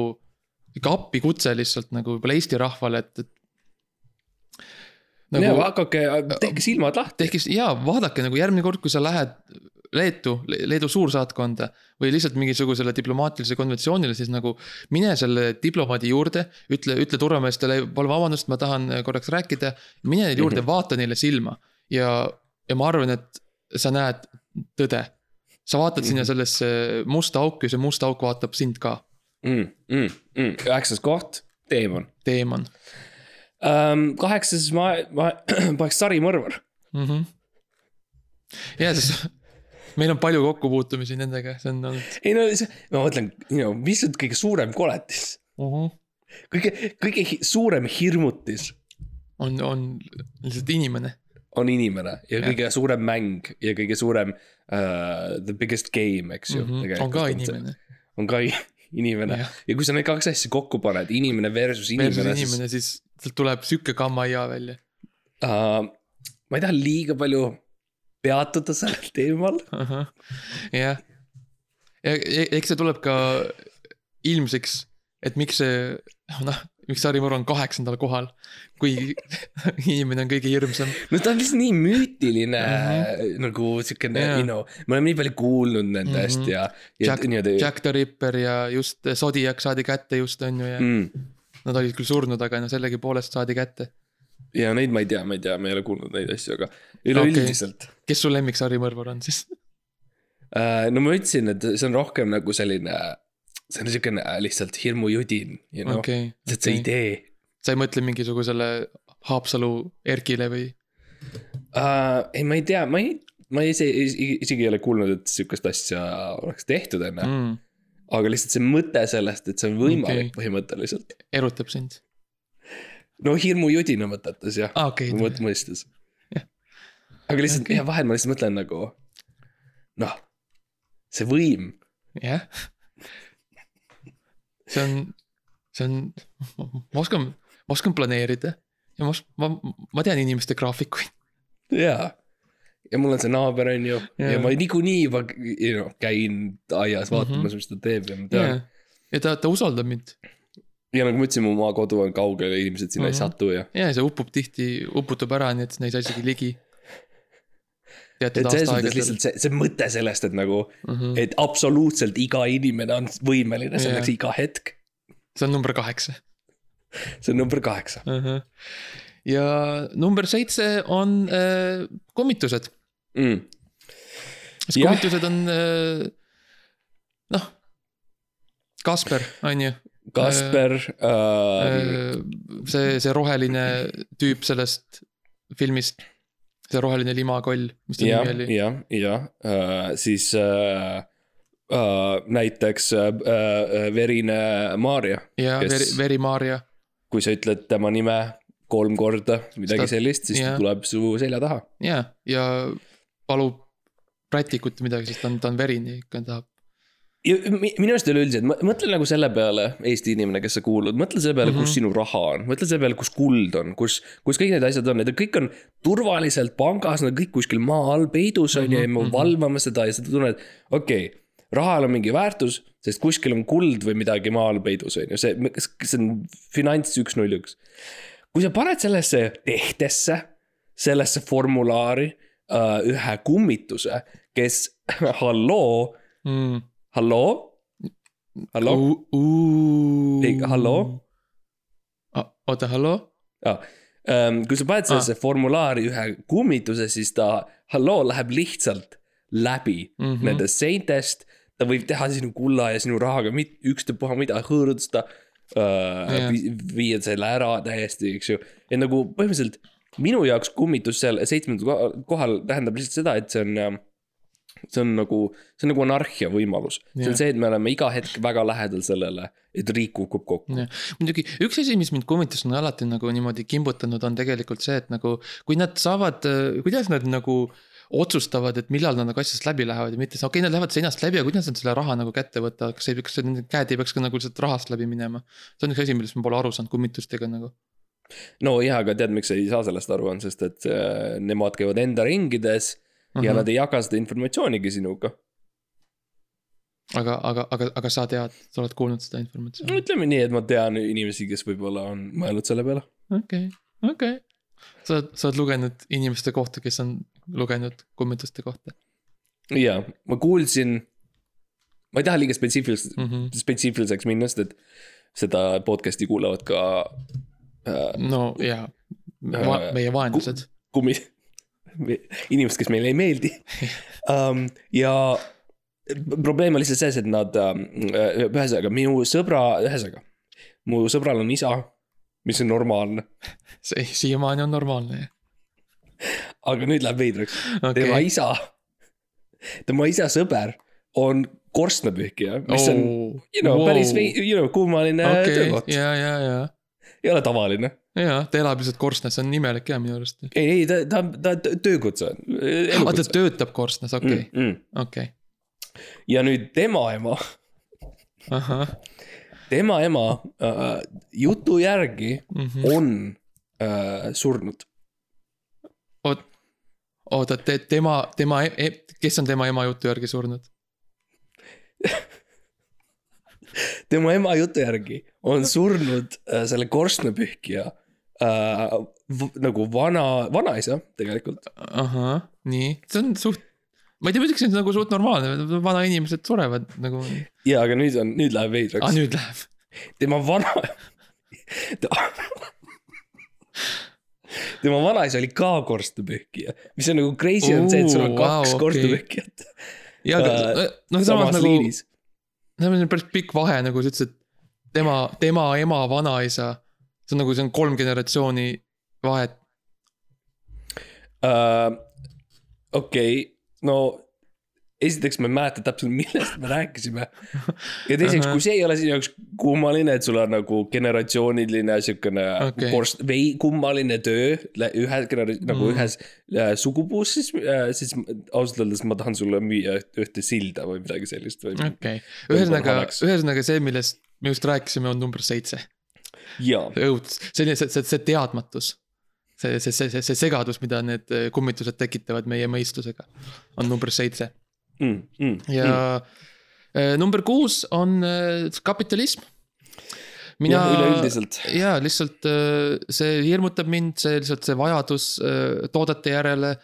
Speaker 2: ikka appikutse lihtsalt nagu võib-olla Eesti rahvale, et, et.
Speaker 3: Nagu... ja
Speaker 2: nagu
Speaker 3: hakake, tehke silmad lahti.
Speaker 2: tehke, jaa, vaadake nagu järgmine kord, kui sa lähed Leetu, Leedu suursaatkonda või lihtsalt mingisugusele diplomaatilisele konventsioonile, siis nagu mine selle diplomaadi juurde, ütle, ütle turvameestele, palun vabandust, ma tahan korraks rääkida. mine neile juurde mm, -hmm. vaata neile silma ja, ja ma arvan, et sa näed tõde. sa vaatad mm -hmm. sinna sellesse musta auku ja see must auk vaatab sind ka,
Speaker 3: mm,. Mm, mm. üheksas koht, teemon
Speaker 2: teemon
Speaker 3: um,. kaheksas ma, ma [clears throat] paneks sarimõrvar.
Speaker 2: mm. -hmm. ja siis meil on palju kokkupuutumisi nendega, see on olnud
Speaker 3: ei no see, ma mõtlen, no mis on kõige suurem koletis?
Speaker 2: uh. -huh.
Speaker 3: kõige, kõige suurem hirmutis
Speaker 2: on, on lihtsalt inimene
Speaker 3: on inimene ja, ja kõige suurem mäng ja kõige suurem uh, the biggest game, eks ju
Speaker 2: mm. -hmm. on ka inimene.
Speaker 3: on ka inimene ja. Ja kui sa need kaks asja kokku paned, inimene versus
Speaker 2: versus
Speaker 3: inimene, siis
Speaker 2: inimene, siis sealt tuleb sihuke kammaia välja
Speaker 3: uh, ma ei taha liiga palju peatuda sellel teemal.
Speaker 2: jah. ja eks see tuleb ka ilmseks, et miks see, noh, miks Sarimõru on kaheksandal kohal, kui [laughs] inimene on kõige hirmsam.
Speaker 3: no ta on lihtsalt nii müütiline mm. -hmm. nagu siukene
Speaker 2: Jaa.
Speaker 3: you know, me oleme nii palju kuulnud nendest mm. -hmm. ja, ja
Speaker 2: Jack. Jack the Ripper ja just Zodiac saadi kätte just on ju ja mm. Nad olid küll surnud, aga no sellegipoolest saadi kätte.
Speaker 3: ja neid ma ei tea, ma ei tea, ma ei ole kuulnud neid asju, aga üleüldiselt okay..
Speaker 2: kes su lemmik Sarimõrvar on siis?
Speaker 3: Uh, no ma ütlesin, et see on rohkem nagu selline, see on siukene lihtsalt hirmujudin, you know okay,, lihtsalt see
Speaker 2: okei.
Speaker 3: idee
Speaker 2: sa ei mõtle mingisugusele Haapsalu Erkile või?
Speaker 3: uh,. ei, ma ei tea, ma ei, ma ise isegi, isegi ei ole kuulnud, et sihukest asja oleks tehtud enne mm.. Aga lihtsalt see mõte sellest, et see on võimalik okay. põhimõtteliselt.
Speaker 2: erutab sind.
Speaker 3: no hirmujudina mõtetes jah
Speaker 2: aa, okei.
Speaker 3: mõt- mõistes aga lihtsalt okay., vahel ma lihtsalt mõtlen nagu, noh, see võim,
Speaker 2: jah. see on, see on, ma oskan, ma oskan planeerida ja ma ma, ma tean inimeste graafikuid.
Speaker 3: jaa. Ja mul on see naaber, on ju, ja
Speaker 2: Jaa.
Speaker 3: ma niikuinii juba you know, käin aias vaatamas mm,
Speaker 2: Mhm.
Speaker 3: -hmm. mis ta teeb ja ma tean
Speaker 2: ja, ja ta, ta usaldab mind.
Speaker 3: ja nagu ma ütlesin, mu maakodu on kaugel ja inimesed sinna mm -hmm. ei
Speaker 2: Mhm.
Speaker 3: satu ja.
Speaker 2: ja see upub tihti, uputub ära, nii et sinna ei saa isegi ligi.
Speaker 3: et selles mõttes lihtsalt see, see mõte sellest, et nagu,
Speaker 2: Mhm.
Speaker 3: et absoluutselt iga inimene on võimeline selleks
Speaker 2: Jah.
Speaker 3: iga hetk.
Speaker 2: see on number kaheksa
Speaker 3: see on number kaheksa.
Speaker 2: uh. -huh. ja number seitse on äh, kummitused,
Speaker 3: Mm.
Speaker 2: sest
Speaker 3: Jah.
Speaker 2: kummitused on äh, noh, Kasper, on ju
Speaker 3: Kasper äh,,
Speaker 2: äh,. see, see roheline tüüp sellest filmist, see roheline limakoll, mis ta
Speaker 3: jah
Speaker 2: nimi, oli?
Speaker 3: jah, jah äh,, siis äh, äh, näiteks äh, äh, Verine Maarja,
Speaker 2: ja
Speaker 3: kes-
Speaker 2: Veri, Veri-Maarja,
Speaker 3: kui sa ütled tema nime kolm korda, midagi
Speaker 2: Seda-
Speaker 3: sellist, siis
Speaker 2: jah.
Speaker 3: ta tuleb su selja taha.
Speaker 2: ja, ja palub rätikut või midagi, sest ta on, ta on verine ikka tahab.
Speaker 3: ja mi- minu arust üleüldiselt, mõtle nagu selle peale, Eesti inimene, kes sa kuulud, mõtle selle peale mm, -hmm. kus
Speaker 2: Mhm.
Speaker 3: sinu raha on, mõtle selle peale, kus kuld on, kus, kus kõik need asjad on, need kõik on turvaliselt pangas, nad kõik kuskil maa all peidus on ju ja me
Speaker 2: Mhm, mhm.
Speaker 3: valvame seda ja sa tunned, okei okay, rahal on mingi väärtus, sest kuskil on kuld või midagi maa all peidus on ju, see, see on finants üks null üks. kui sa paned sellesse tehtesse, sellesse formulaari uh, ühe kummituse, kes, [laughs] halloo,
Speaker 2: Mm.
Speaker 3: halloo, halloo, halloo??
Speaker 2: oota, halloo?
Speaker 3: um, kui sa paned sellesse ah. formulaari ühe kummituse, siis ta, halloo, läheb lihtsalt läbi mm. -hmm. nendest seintest. ta võib teha sinu kulla ja sinu rahaga mit, ükstapuha mida hõõruda uh,
Speaker 2: Jah.
Speaker 3: vi, viia selle ära täiesti, eks ju. et nagu põhimõtteliselt minu jaoks kummitus seal seitsmendal ko- kohal tähendab lihtsalt seda, et see on see on nagu, see on nagu anarhia võimalus. see on see, et me oleme iga hetk väga lähedal sellele, et riik kukub kokku.
Speaker 2: muidugi üks asi, mis mind kummitus on alati nagu niimoodi kimbutanud, on tegelikult see, et nagu kui nad saavad, kuidas nad nagu otsustavad, et millal nad nagu asjast läbi lähevad ja mitte, okei okay,, nad lähevad seinast läbi, aga kuidas nad selle raha nagu kätte võtavad, kas ei, kas nende käed ei peaks ka nagu lihtsalt rahast läbi minema? see on üks asi, millest ma pole aru saanud kummitustega nagu.
Speaker 3: No jaa, aga tead, miks ei saa sellest aru, on sest, et äh, nemad käivad enda ringides uh -huh. ja
Speaker 2: Mhm.
Speaker 3: nad ei jaga seda informatsioonigi sinuga.
Speaker 2: aga, aga, aga, aga sa tead, sa oled kuulnud seda
Speaker 3: no
Speaker 2: informatsiooni?
Speaker 3: ütleme nii, et ma tean inimesi, kes võib-olla on mõelnud selle peale.
Speaker 2: okei, okei. sa oled, sa oled lugenud inimeste kohta, kes on lugenud kummituste kohta
Speaker 3: jaa, ma kuulsin, ma ei taha liiga spetsiifiliseks
Speaker 2: mm. -hmm.
Speaker 3: spetsiifiliseks minna, sest et seda podcast'i kuulavad ka
Speaker 2: no jaa Va,
Speaker 3: Äh,
Speaker 2: meie vaenlased.
Speaker 3: kummi, inimesed, kes meile ei meeldi um,. ja probleem on lihtsalt selles, et nad um,, ühesõnaga minu sõbra, ühesõnaga, mu sõbral on isa, mis on normaalne,
Speaker 2: see siiamaani on normaalne jah.
Speaker 3: aga nüüd läheb veidraks okay.. tema isa, tema isa sõber on korstnapühkija, mis on, you know, päris vei-, you know, kummaline okay. töökoht,
Speaker 2: ja, ja, ja, [laughs]
Speaker 3: ei ole tavaline.
Speaker 2: ja ta elab lihtsalt korstnas, see on imelik jah minu arust.
Speaker 3: ei, ei ta, ta, ta töökutse on,
Speaker 2: aa, ta töötab korstnas, okei,
Speaker 3: Mm, mm.
Speaker 2: okei,
Speaker 3: ja nüüd tema ema
Speaker 2: ahah,
Speaker 3: tema ema äh, jutu järgi
Speaker 2: Mhm.
Speaker 3: on äh, surnud.
Speaker 2: oot, oota, te, tema, tema, kes on tema ema jutu järgi surnud? [laughs]
Speaker 3: tema ema jutu järgi on surnud äh, selle korstnapühkija äh, nagu vana, vanaisa tegelikult.
Speaker 2: ahah, nii, see on suht, ma ei tea, ma ütleks, et nagu suht normaalne, vanainimesed surevad nagu,
Speaker 3: ja, aga nüüd on, nüüd läheb
Speaker 2: aa
Speaker 3: veidraks.
Speaker 2: nüüd läheb,
Speaker 3: tema vana tema vanaisa oli ka korstnapühkija, mis on nagu crazy on see, et sul on kaks
Speaker 2: vau, okei.
Speaker 3: korstnapühkijat
Speaker 2: ja aga noh, samas
Speaker 3: samas
Speaker 2: nagu,
Speaker 3: liinis.
Speaker 2: See on päris pikk vahe, nagu sa ütlesid, tema, tema ema vanaisa, see on nagu, see on kolm generatsiooni vahet.
Speaker 3: uh,. okei okay., no esiteks ma ei mäleta täpselt, millest me rääkisime. ja teiseks, kui see ei ole sinu jaoks kummaline, et sul on nagu generatsiooniline siukene
Speaker 2: Okei.
Speaker 3: okay. korst-, vei-, kummaline töö ühe genera- mm., nagu
Speaker 2: Mm.
Speaker 3: ühes äh, sugupuus, siis äh,, siis ausalt öeldes ma tahan sulle müüa üht- ühte silda või midagi sellist või
Speaker 2: okei, ühesõnaga
Speaker 3: halvaks.,
Speaker 2: ühesõnaga see, millest me just rääkisime, on number seitse. õudus, selline, see, see, see teadmatus. see, see, see, see, segadus, mida need eh, kummitused tekitavad meie mõistusega, on number seitse
Speaker 3: mm, mm,
Speaker 2: ja mm. number kuus on eh, kapitalism. mina
Speaker 3: üleüldiselt.
Speaker 2: ja lihtsalt äh, see hirmutab mind, see lihtsalt see vajadus äh, toodete järele.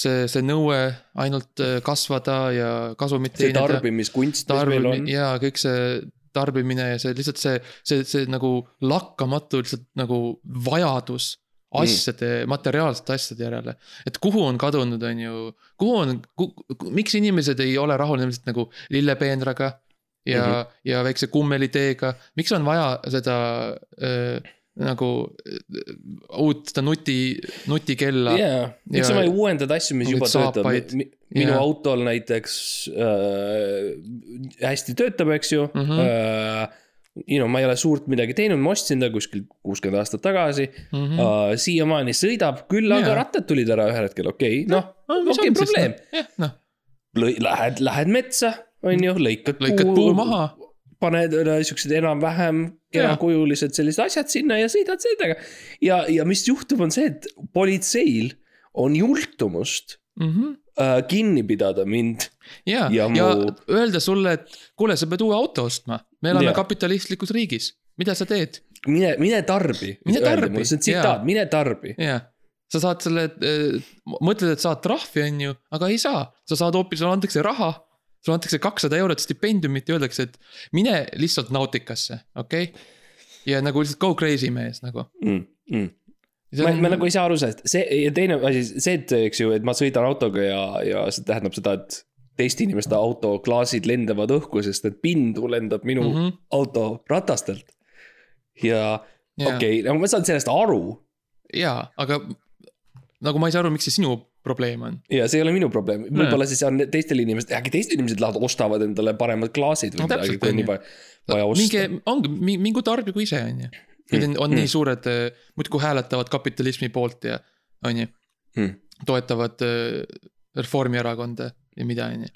Speaker 2: see, see nõue ainult äh, kasvada ja kasumit
Speaker 3: see
Speaker 2: teenida.
Speaker 3: tarbimiskunst, mis meil on.
Speaker 2: tarbimine ja kõik see tarbimine ja see lihtsalt see, see, see nagu lakkamatu lihtsalt nagu vajadus asjade mm., materiaalsete asjade järele. et kuhu on kadunud, on ju, kuhu on, miks inimesed ei ole rahul lihtsalt nagu lillepeenraga ja mm, -hmm. ja väikse kummeliteega, miks on vaja seda äh, nagu uut seda nuti, nutikella yeah..
Speaker 3: miks sa ei uuendada asju, mis juba töötavad, minu
Speaker 2: Jaa.
Speaker 3: autol näiteks äh, hästi töötab, eks ju mm. -hmm. Äh, you know, ma ei ole suurt midagi teinud, ma ostsin ta kuskil kuuskümmend aastat tagasi mm. -hmm. Uh, siiamaani sõidab, küll aga
Speaker 2: Jaa.
Speaker 3: rattad tulid ära ühel hetkel, okei okay,, noh, okei probleem.
Speaker 2: jah, noh,
Speaker 3: Lähed, lähed metsa, on ju, lõikad
Speaker 2: lõikad puu maha.
Speaker 3: paned siuksed enam-vähem kehakujulised sellised asjad sinna ja sõidad sellega. ja, ja mis juhtub, on see, et politseil on jultumust
Speaker 2: Mhm.
Speaker 3: äh, kinni pidada mind.
Speaker 2: ja,
Speaker 3: Ja
Speaker 2: ja,
Speaker 3: mu-
Speaker 2: öelda sulle, et kuule, sa pead uue auto ostma, me elame kapitalistlikus riigis, mida sa teed?
Speaker 3: mine, mine tarbi.
Speaker 2: Mine tarbi,
Speaker 3: see on tsitaat, mine tarbi.
Speaker 2: jah, sa saad selle, mõtled, et saad trahvi, on ju, aga ei saa, sa saad hoopis, sulle antakse raha. sulle antakse kakssada eurot stipendiumit ja öeldakse, et mine lihtsalt nautikasse, okei okay?. ja nagu lihtsalt go crazy mees nagu.
Speaker 3: Mm, mm. ma, ma nagu ei saa aru sellest, see ja teine asi, see, et eks ju, et ma sõidan autoga ja, ja see tähendab seda, et teiste inimeste auto klaasid lendavad õhku, sest et pindu lendab minu mm. -hmm. auto ratastelt. ja
Speaker 2: Jaa.
Speaker 3: okei okay,, no ma saan sellest aru
Speaker 2: jaa, aga nagu ma ei saa aru, miks see sinu probleem on.
Speaker 3: ja see ei ole minu probleem, võib-olla siis on teistel inimestel, äkki teised inimesed lähevad, ostavad endale paremad klaasid või
Speaker 2: No
Speaker 3: midagi, kui on
Speaker 2: on
Speaker 3: nii
Speaker 2: ju.
Speaker 3: vaja, osta
Speaker 2: minge, ongi, mingu tarbigu ise, on ju. Need on, on nii suured, muudkui hääletavad kapitalismi poolt ja, on ju,
Speaker 3: mm..
Speaker 2: toetavad äh, Reformierakonda ja mida, on ju.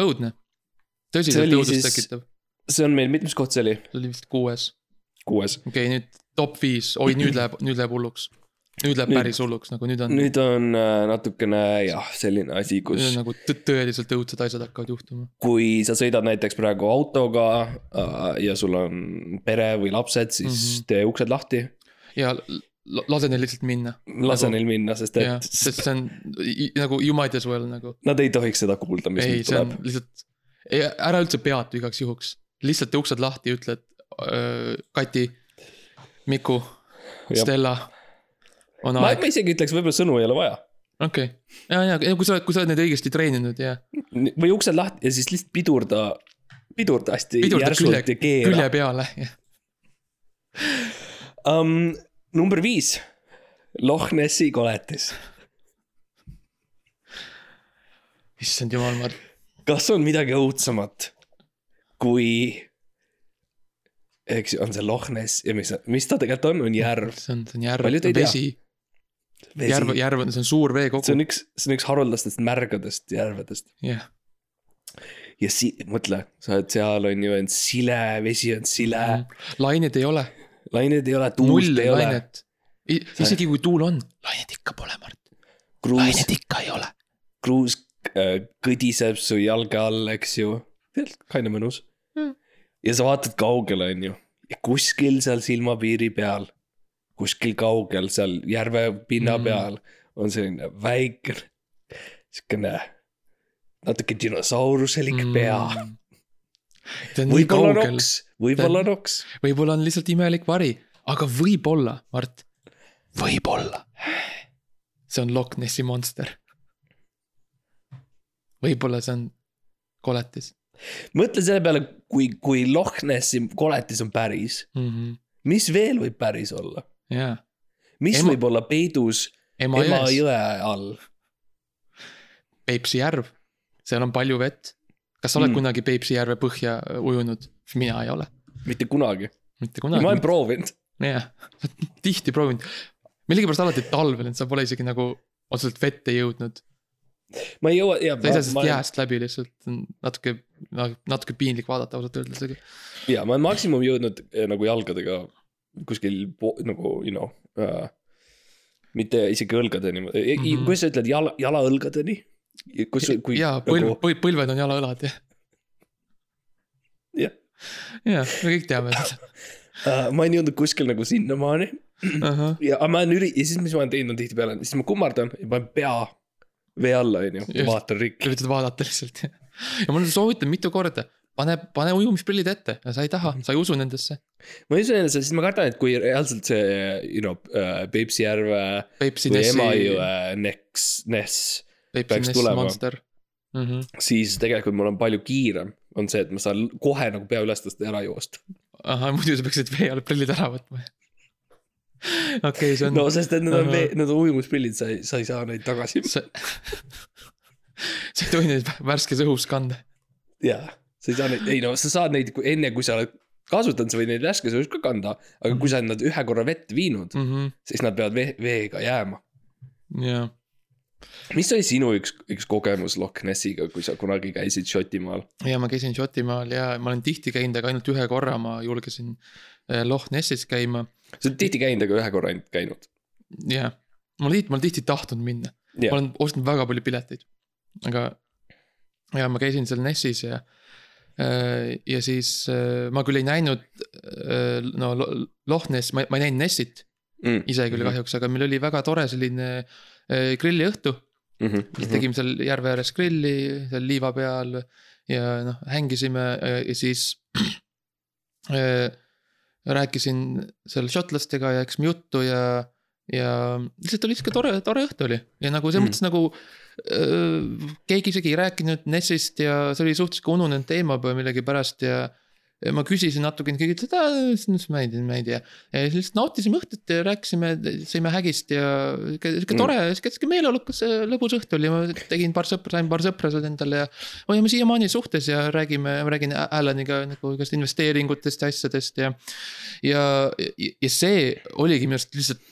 Speaker 2: õudne. Tõsiselt õudust tekitav,
Speaker 3: see on meil, mitmes koht see oli?
Speaker 2: see oli vist kuues,
Speaker 3: kuues.
Speaker 2: okei okay,, nüüd top viis, oi nüüd läheb, nüüd läheb hulluks. nüüd läheb
Speaker 3: Nüüd-
Speaker 2: päris hulluks, nagu nüüd on,
Speaker 3: nüüd on äh, natukene jah, selline asi,
Speaker 2: nüüd
Speaker 3: kus
Speaker 2: on nagu tõ- tõeliselt õudsed asjad hakkavad juhtuma.
Speaker 3: kui sa sõidad näiteks praegu autoga äh, ja sul on pere või lapsed, siis mm. -hmm. tee uksed lahti.
Speaker 2: ja lase neil lihtsalt minna.
Speaker 3: lase neil minna, sest et
Speaker 2: sest see on nagu you might as well nagu.
Speaker 3: nad ei tohiks seda kuulda, mis
Speaker 2: ei,
Speaker 3: nüüd tuleb.
Speaker 2: lihtsalt, ära üldse peatu igaks juhuks, lihtsalt uksed lahti, ütle, et öö, Kati, Miku. Stella
Speaker 3: ma, ma isegi ütleks, võib-olla sõnu ei ole vaja.
Speaker 2: okei okay.. ja, ja ja kui sa oled, kui sa oled neid õigesti treeninud ja
Speaker 3: või uksed lahti ja siis lihtsalt pidurda, pidurda hästi
Speaker 2: pidurda külje
Speaker 3: järsult ja, keera
Speaker 2: külje. peale, jah.
Speaker 3: um,. Number viis, Loch Nessi koletis.
Speaker 2: issand jumal, ma,
Speaker 3: kas on midagi õudsemat, kui eks ju, on see Loch Ness ja mis, mis ta tegelikult on, on järv.
Speaker 2: see on, see on järv. Vesi, järv, järv on, see on suur
Speaker 3: see
Speaker 2: veekogu,
Speaker 3: on üks, see on üks haruldastest märgadest järvedest.
Speaker 2: Jah.
Speaker 3: ja si-, mõtle, sa oled seal on ju, on sile, vesi on sile. Mm.,
Speaker 2: lained ei ole,
Speaker 3: lained ei ole, tuult ei ole,
Speaker 2: lainet. isegi kui tuul on, lainet ikka pole, Mart,
Speaker 3: kruus,
Speaker 2: lainet ikka ei ole.
Speaker 3: kruus äh, kõdiseb su jalge all, eks ju, of mõnus
Speaker 2: Mm.
Speaker 3: ja sa vaatad kaugele, on ju, ja kuskil seal silmapiiri peal, kuskil kaugel seal järve pinna
Speaker 2: Mm.
Speaker 3: peal on selline väike, siukene natuke dinosauruselik mm. pea.
Speaker 2: Ta on nii
Speaker 3: võib-olla
Speaker 2: kaugel,
Speaker 3: noks, võib-olla
Speaker 2: võib-olla on lihtsalt imelik vari, aga võib-olla, Mart, võib-olla. see on Loch Nessi monster. võib-olla see on koletis
Speaker 3: mõtle selle peale, kui, kui Loch Nessi koletis on päris,
Speaker 2: mm. -hmm.
Speaker 3: mis veel võib päris olla?
Speaker 2: jaa,
Speaker 3: mis
Speaker 2: Ema-
Speaker 3: Ema... võib olla peidus Emajõe all?
Speaker 2: Peipsi järv, seal on palju vett. Kas sa oled
Speaker 3: Mm.
Speaker 2: kunagi Peipsi järve põhja ujunud? mina ei ole,
Speaker 3: mitte kunagi.
Speaker 2: mitte
Speaker 3: ma olen
Speaker 2: kunagi.
Speaker 3: proovinud.
Speaker 2: jah, tihti proovinud. millegipärast alati talvel, et sa pole isegi nagu otseselt vette jõudnud.
Speaker 3: ma ei jõua, ja
Speaker 2: sa ei saa sellest jääst läbi lihtsalt, natuke, natuke piinlik vaadata ausalt öeldes, aga
Speaker 3: ja ma olen maksimum jõudnud eh, nagu jalgadega kuskil nagu you know äh,. mitte isegi õlgadeni mm. -hmm. kuidas sa ütled, jala, jalaõlgadeni? kus, kui
Speaker 2: jaa, põlv
Speaker 3: nagu,
Speaker 2: põlv, põlved on jalaõlad jah.
Speaker 3: jah,
Speaker 2: jah, me kõik teame seda.
Speaker 3: uh,. ma olen jõudnud kuskil nagu sinnamaani ja aga ma olen üri- ja siis, mis ma olen teinud tihtipeale, siis ma kummardan ja panen pea vee alla, ja
Speaker 2: Just.
Speaker 3: vaatan rikki.
Speaker 2: üritad vaadata lihtsalt. ja ma soovitan mitu korda, pane, pane ujumisprillid ette ja sa ei taha, sa ei usu nendesse.
Speaker 3: ma ei usu nendesse, siis ma kardan, et kui reaalselt see, you know uh,, Peipsi järve või Emajõe Neks, Ness, peaks tulema.
Speaker 2: Mm. -hmm.
Speaker 3: siis tegelikult mul on palju kiirem, on see, et ma saan kohe nagu pea üles tõsta ja ära joosta.
Speaker 2: ahah, muidu sa peaksid vee all prillid ära võtma. [laughs] okei, see on
Speaker 3: no sest, et need on vee, need on ujumisprillid, sa ei, sa ei saa neid tagasi. [laughs]
Speaker 2: sa sa ei tohi neid värskes õhus kanda.
Speaker 3: jaa, sa ei saa neid, ei no sa saad neid enne, kui sa oled kasutanud, sa võid neid värskes õhus ka kanda. aga kui sa oled nad ühe korra vette viinud,
Speaker 2: Mhm.
Speaker 3: siis nad peavad vee, veega jääma.
Speaker 2: jah,
Speaker 3: mis oli sinu üks, üks kogemus Loch Nessiga, kui sa kunagi käisid Šotimaal?
Speaker 2: ja ma käisin Šotimaal ja ma olen tihti käinud, aga ainult ühe korra ma julgesin eh, Loch Nessis käima.
Speaker 3: sa oled tihti käinud, aga ühe korra ainult käinud.
Speaker 2: jah, ma olen tihti, ma olen tihti tahtnud minna. ma
Speaker 3: jah,
Speaker 2: olen ostnud väga palju pileteid, aga ja ma käisin seal Nessis ja. ja siis äh, ma küll ei näinud äh, no Lo- Loch Ness, ma, ma ei näinud Nessit
Speaker 3: Mm.
Speaker 2: ise küll. kahjuks, aga meil oli väga tore selline äh, grilliõhtu.
Speaker 3: Mhm,
Speaker 2: tegime seal järve ääres grilli, seal liiva peal ja noh, hängisime äh, ja siis [clears throat] äh, rääkisin seal šotlastega ja läksime juttu ja, ja lihtsalt oli sihuke tore, tore õhtu oli ja nagu selles
Speaker 3: Mm.
Speaker 2: mõttes nagu äh, keegi isegi ei rääkinud Nessist ja see oli suhteliselt ununenud teema millegipärast ja ma küsisin natukene, keegi ütles, et aa, siis ma ei tea, ma ei tea. ja siis lihtsalt nautisime õhtut ja rääkisime, sõime hägist ja sihuke sihuke
Speaker 3: Mm.
Speaker 2: tore, sihuke sihuke meeleolukas äh, lõbus õhtu oli, ma tegin paar sõpra, sain paar sõpra seal endale ja. hoiame siiamaani suhtes ja räägime, ma räägin Alaniga nagu igast investeeringutest ja asjadest ja. ja, ja see oligi minu arust lihtsalt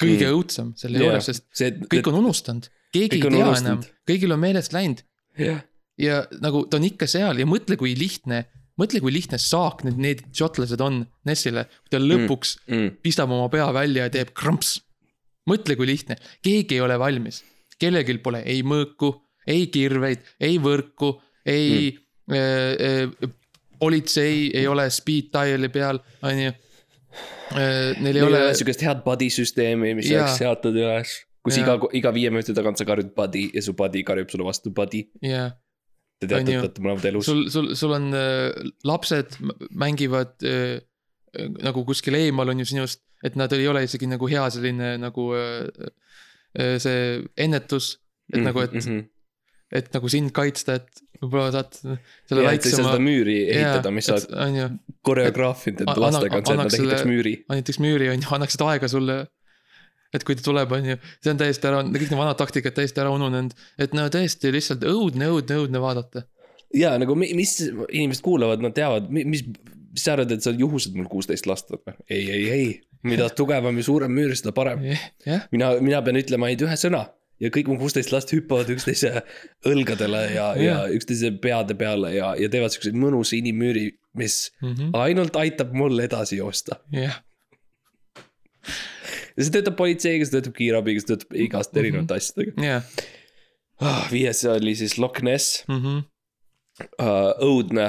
Speaker 2: kõige
Speaker 3: Mm.
Speaker 2: mm. õudsem selle
Speaker 3: Jah.
Speaker 2: juures, sest
Speaker 3: see,
Speaker 2: kõik on unustanud, keegi ei tea enam, kõigil on meelest läinud
Speaker 3: jah,
Speaker 2: ja nagu ta on ikka seal ja mõtle, kui lihtne, mõtle, kui lihtne saak need, need šotlased on Nessile, kui ta lõpuks
Speaker 3: mm.
Speaker 2: pistab oma pea välja ja teeb kramps. mõtle, kui lihtne, keegi ei ole valmis, kellelgi pole ei mõõku, ei kirveid, ei võrku, ei mm. äh, äh, politsei ei ole speed dial'i peal, on ju. Neil ei ole
Speaker 3: sihukest head buddy süsteemi, mis oleks seatud üles. kus
Speaker 2: Jaa.
Speaker 3: iga, iga viie minuti tagant sa karjud buddy ja su buddy karjub sulle vastu buddy.
Speaker 2: jah,
Speaker 3: Te teate, et olete mõlemad elus.
Speaker 2: sul, sul, sul on äh, lapsed mängivad äh, äh, nagu kuskil eemal on ju sinust, et nad ei ole isegi nagu hea selline nagu äh, äh, see ennetus, et mm, nagu, et mm, -hmm. et nagu sind kaitsta, et võib-olla saad selle
Speaker 3: ja, et saa seda
Speaker 2: väiksema.
Speaker 3: müüri ehitada, mis sa oled koreograafinud
Speaker 2: Anna-
Speaker 3: lastega, on see, et nad ehitaks müüri.
Speaker 2: näiteks müüri on ju, annaksid aega sulle. Et kui ta tuleb, on ju, see on täiesti ära, kõik need vanad taktikad täiesti ära ununenud, et no tõesti lihtsalt õudne, õudne, õudne vaadata.
Speaker 3: ja nagu mi- mis inimesed kuulavad, nad teavad, mis, mis sa arvad, et see on juhus, et mul kuusteist last on? ei, ei, ei, mida [laughs] tugevam ja suurem müür, seda parem.
Speaker 2: jah,
Speaker 3: mina, mina pean ütlema ainult ühe sõna ja kõik mu kuusteist last hüppavad üksteise õlgadele ja, [laughs] ja
Speaker 2: Jah.
Speaker 3: üksteise peade peale ja, ja teevad siukseid mõnusa inimüüri, mis ainult aitab mul edasi joosta.
Speaker 2: Jah,
Speaker 3: ja see töötab politseiga, see töötab kiirabiga, see töötab igast erinevate asjadega.
Speaker 2: Jah,
Speaker 3: ah,. viies oli siis Loch Ness.
Speaker 2: Mhm.
Speaker 3: uh,, õudne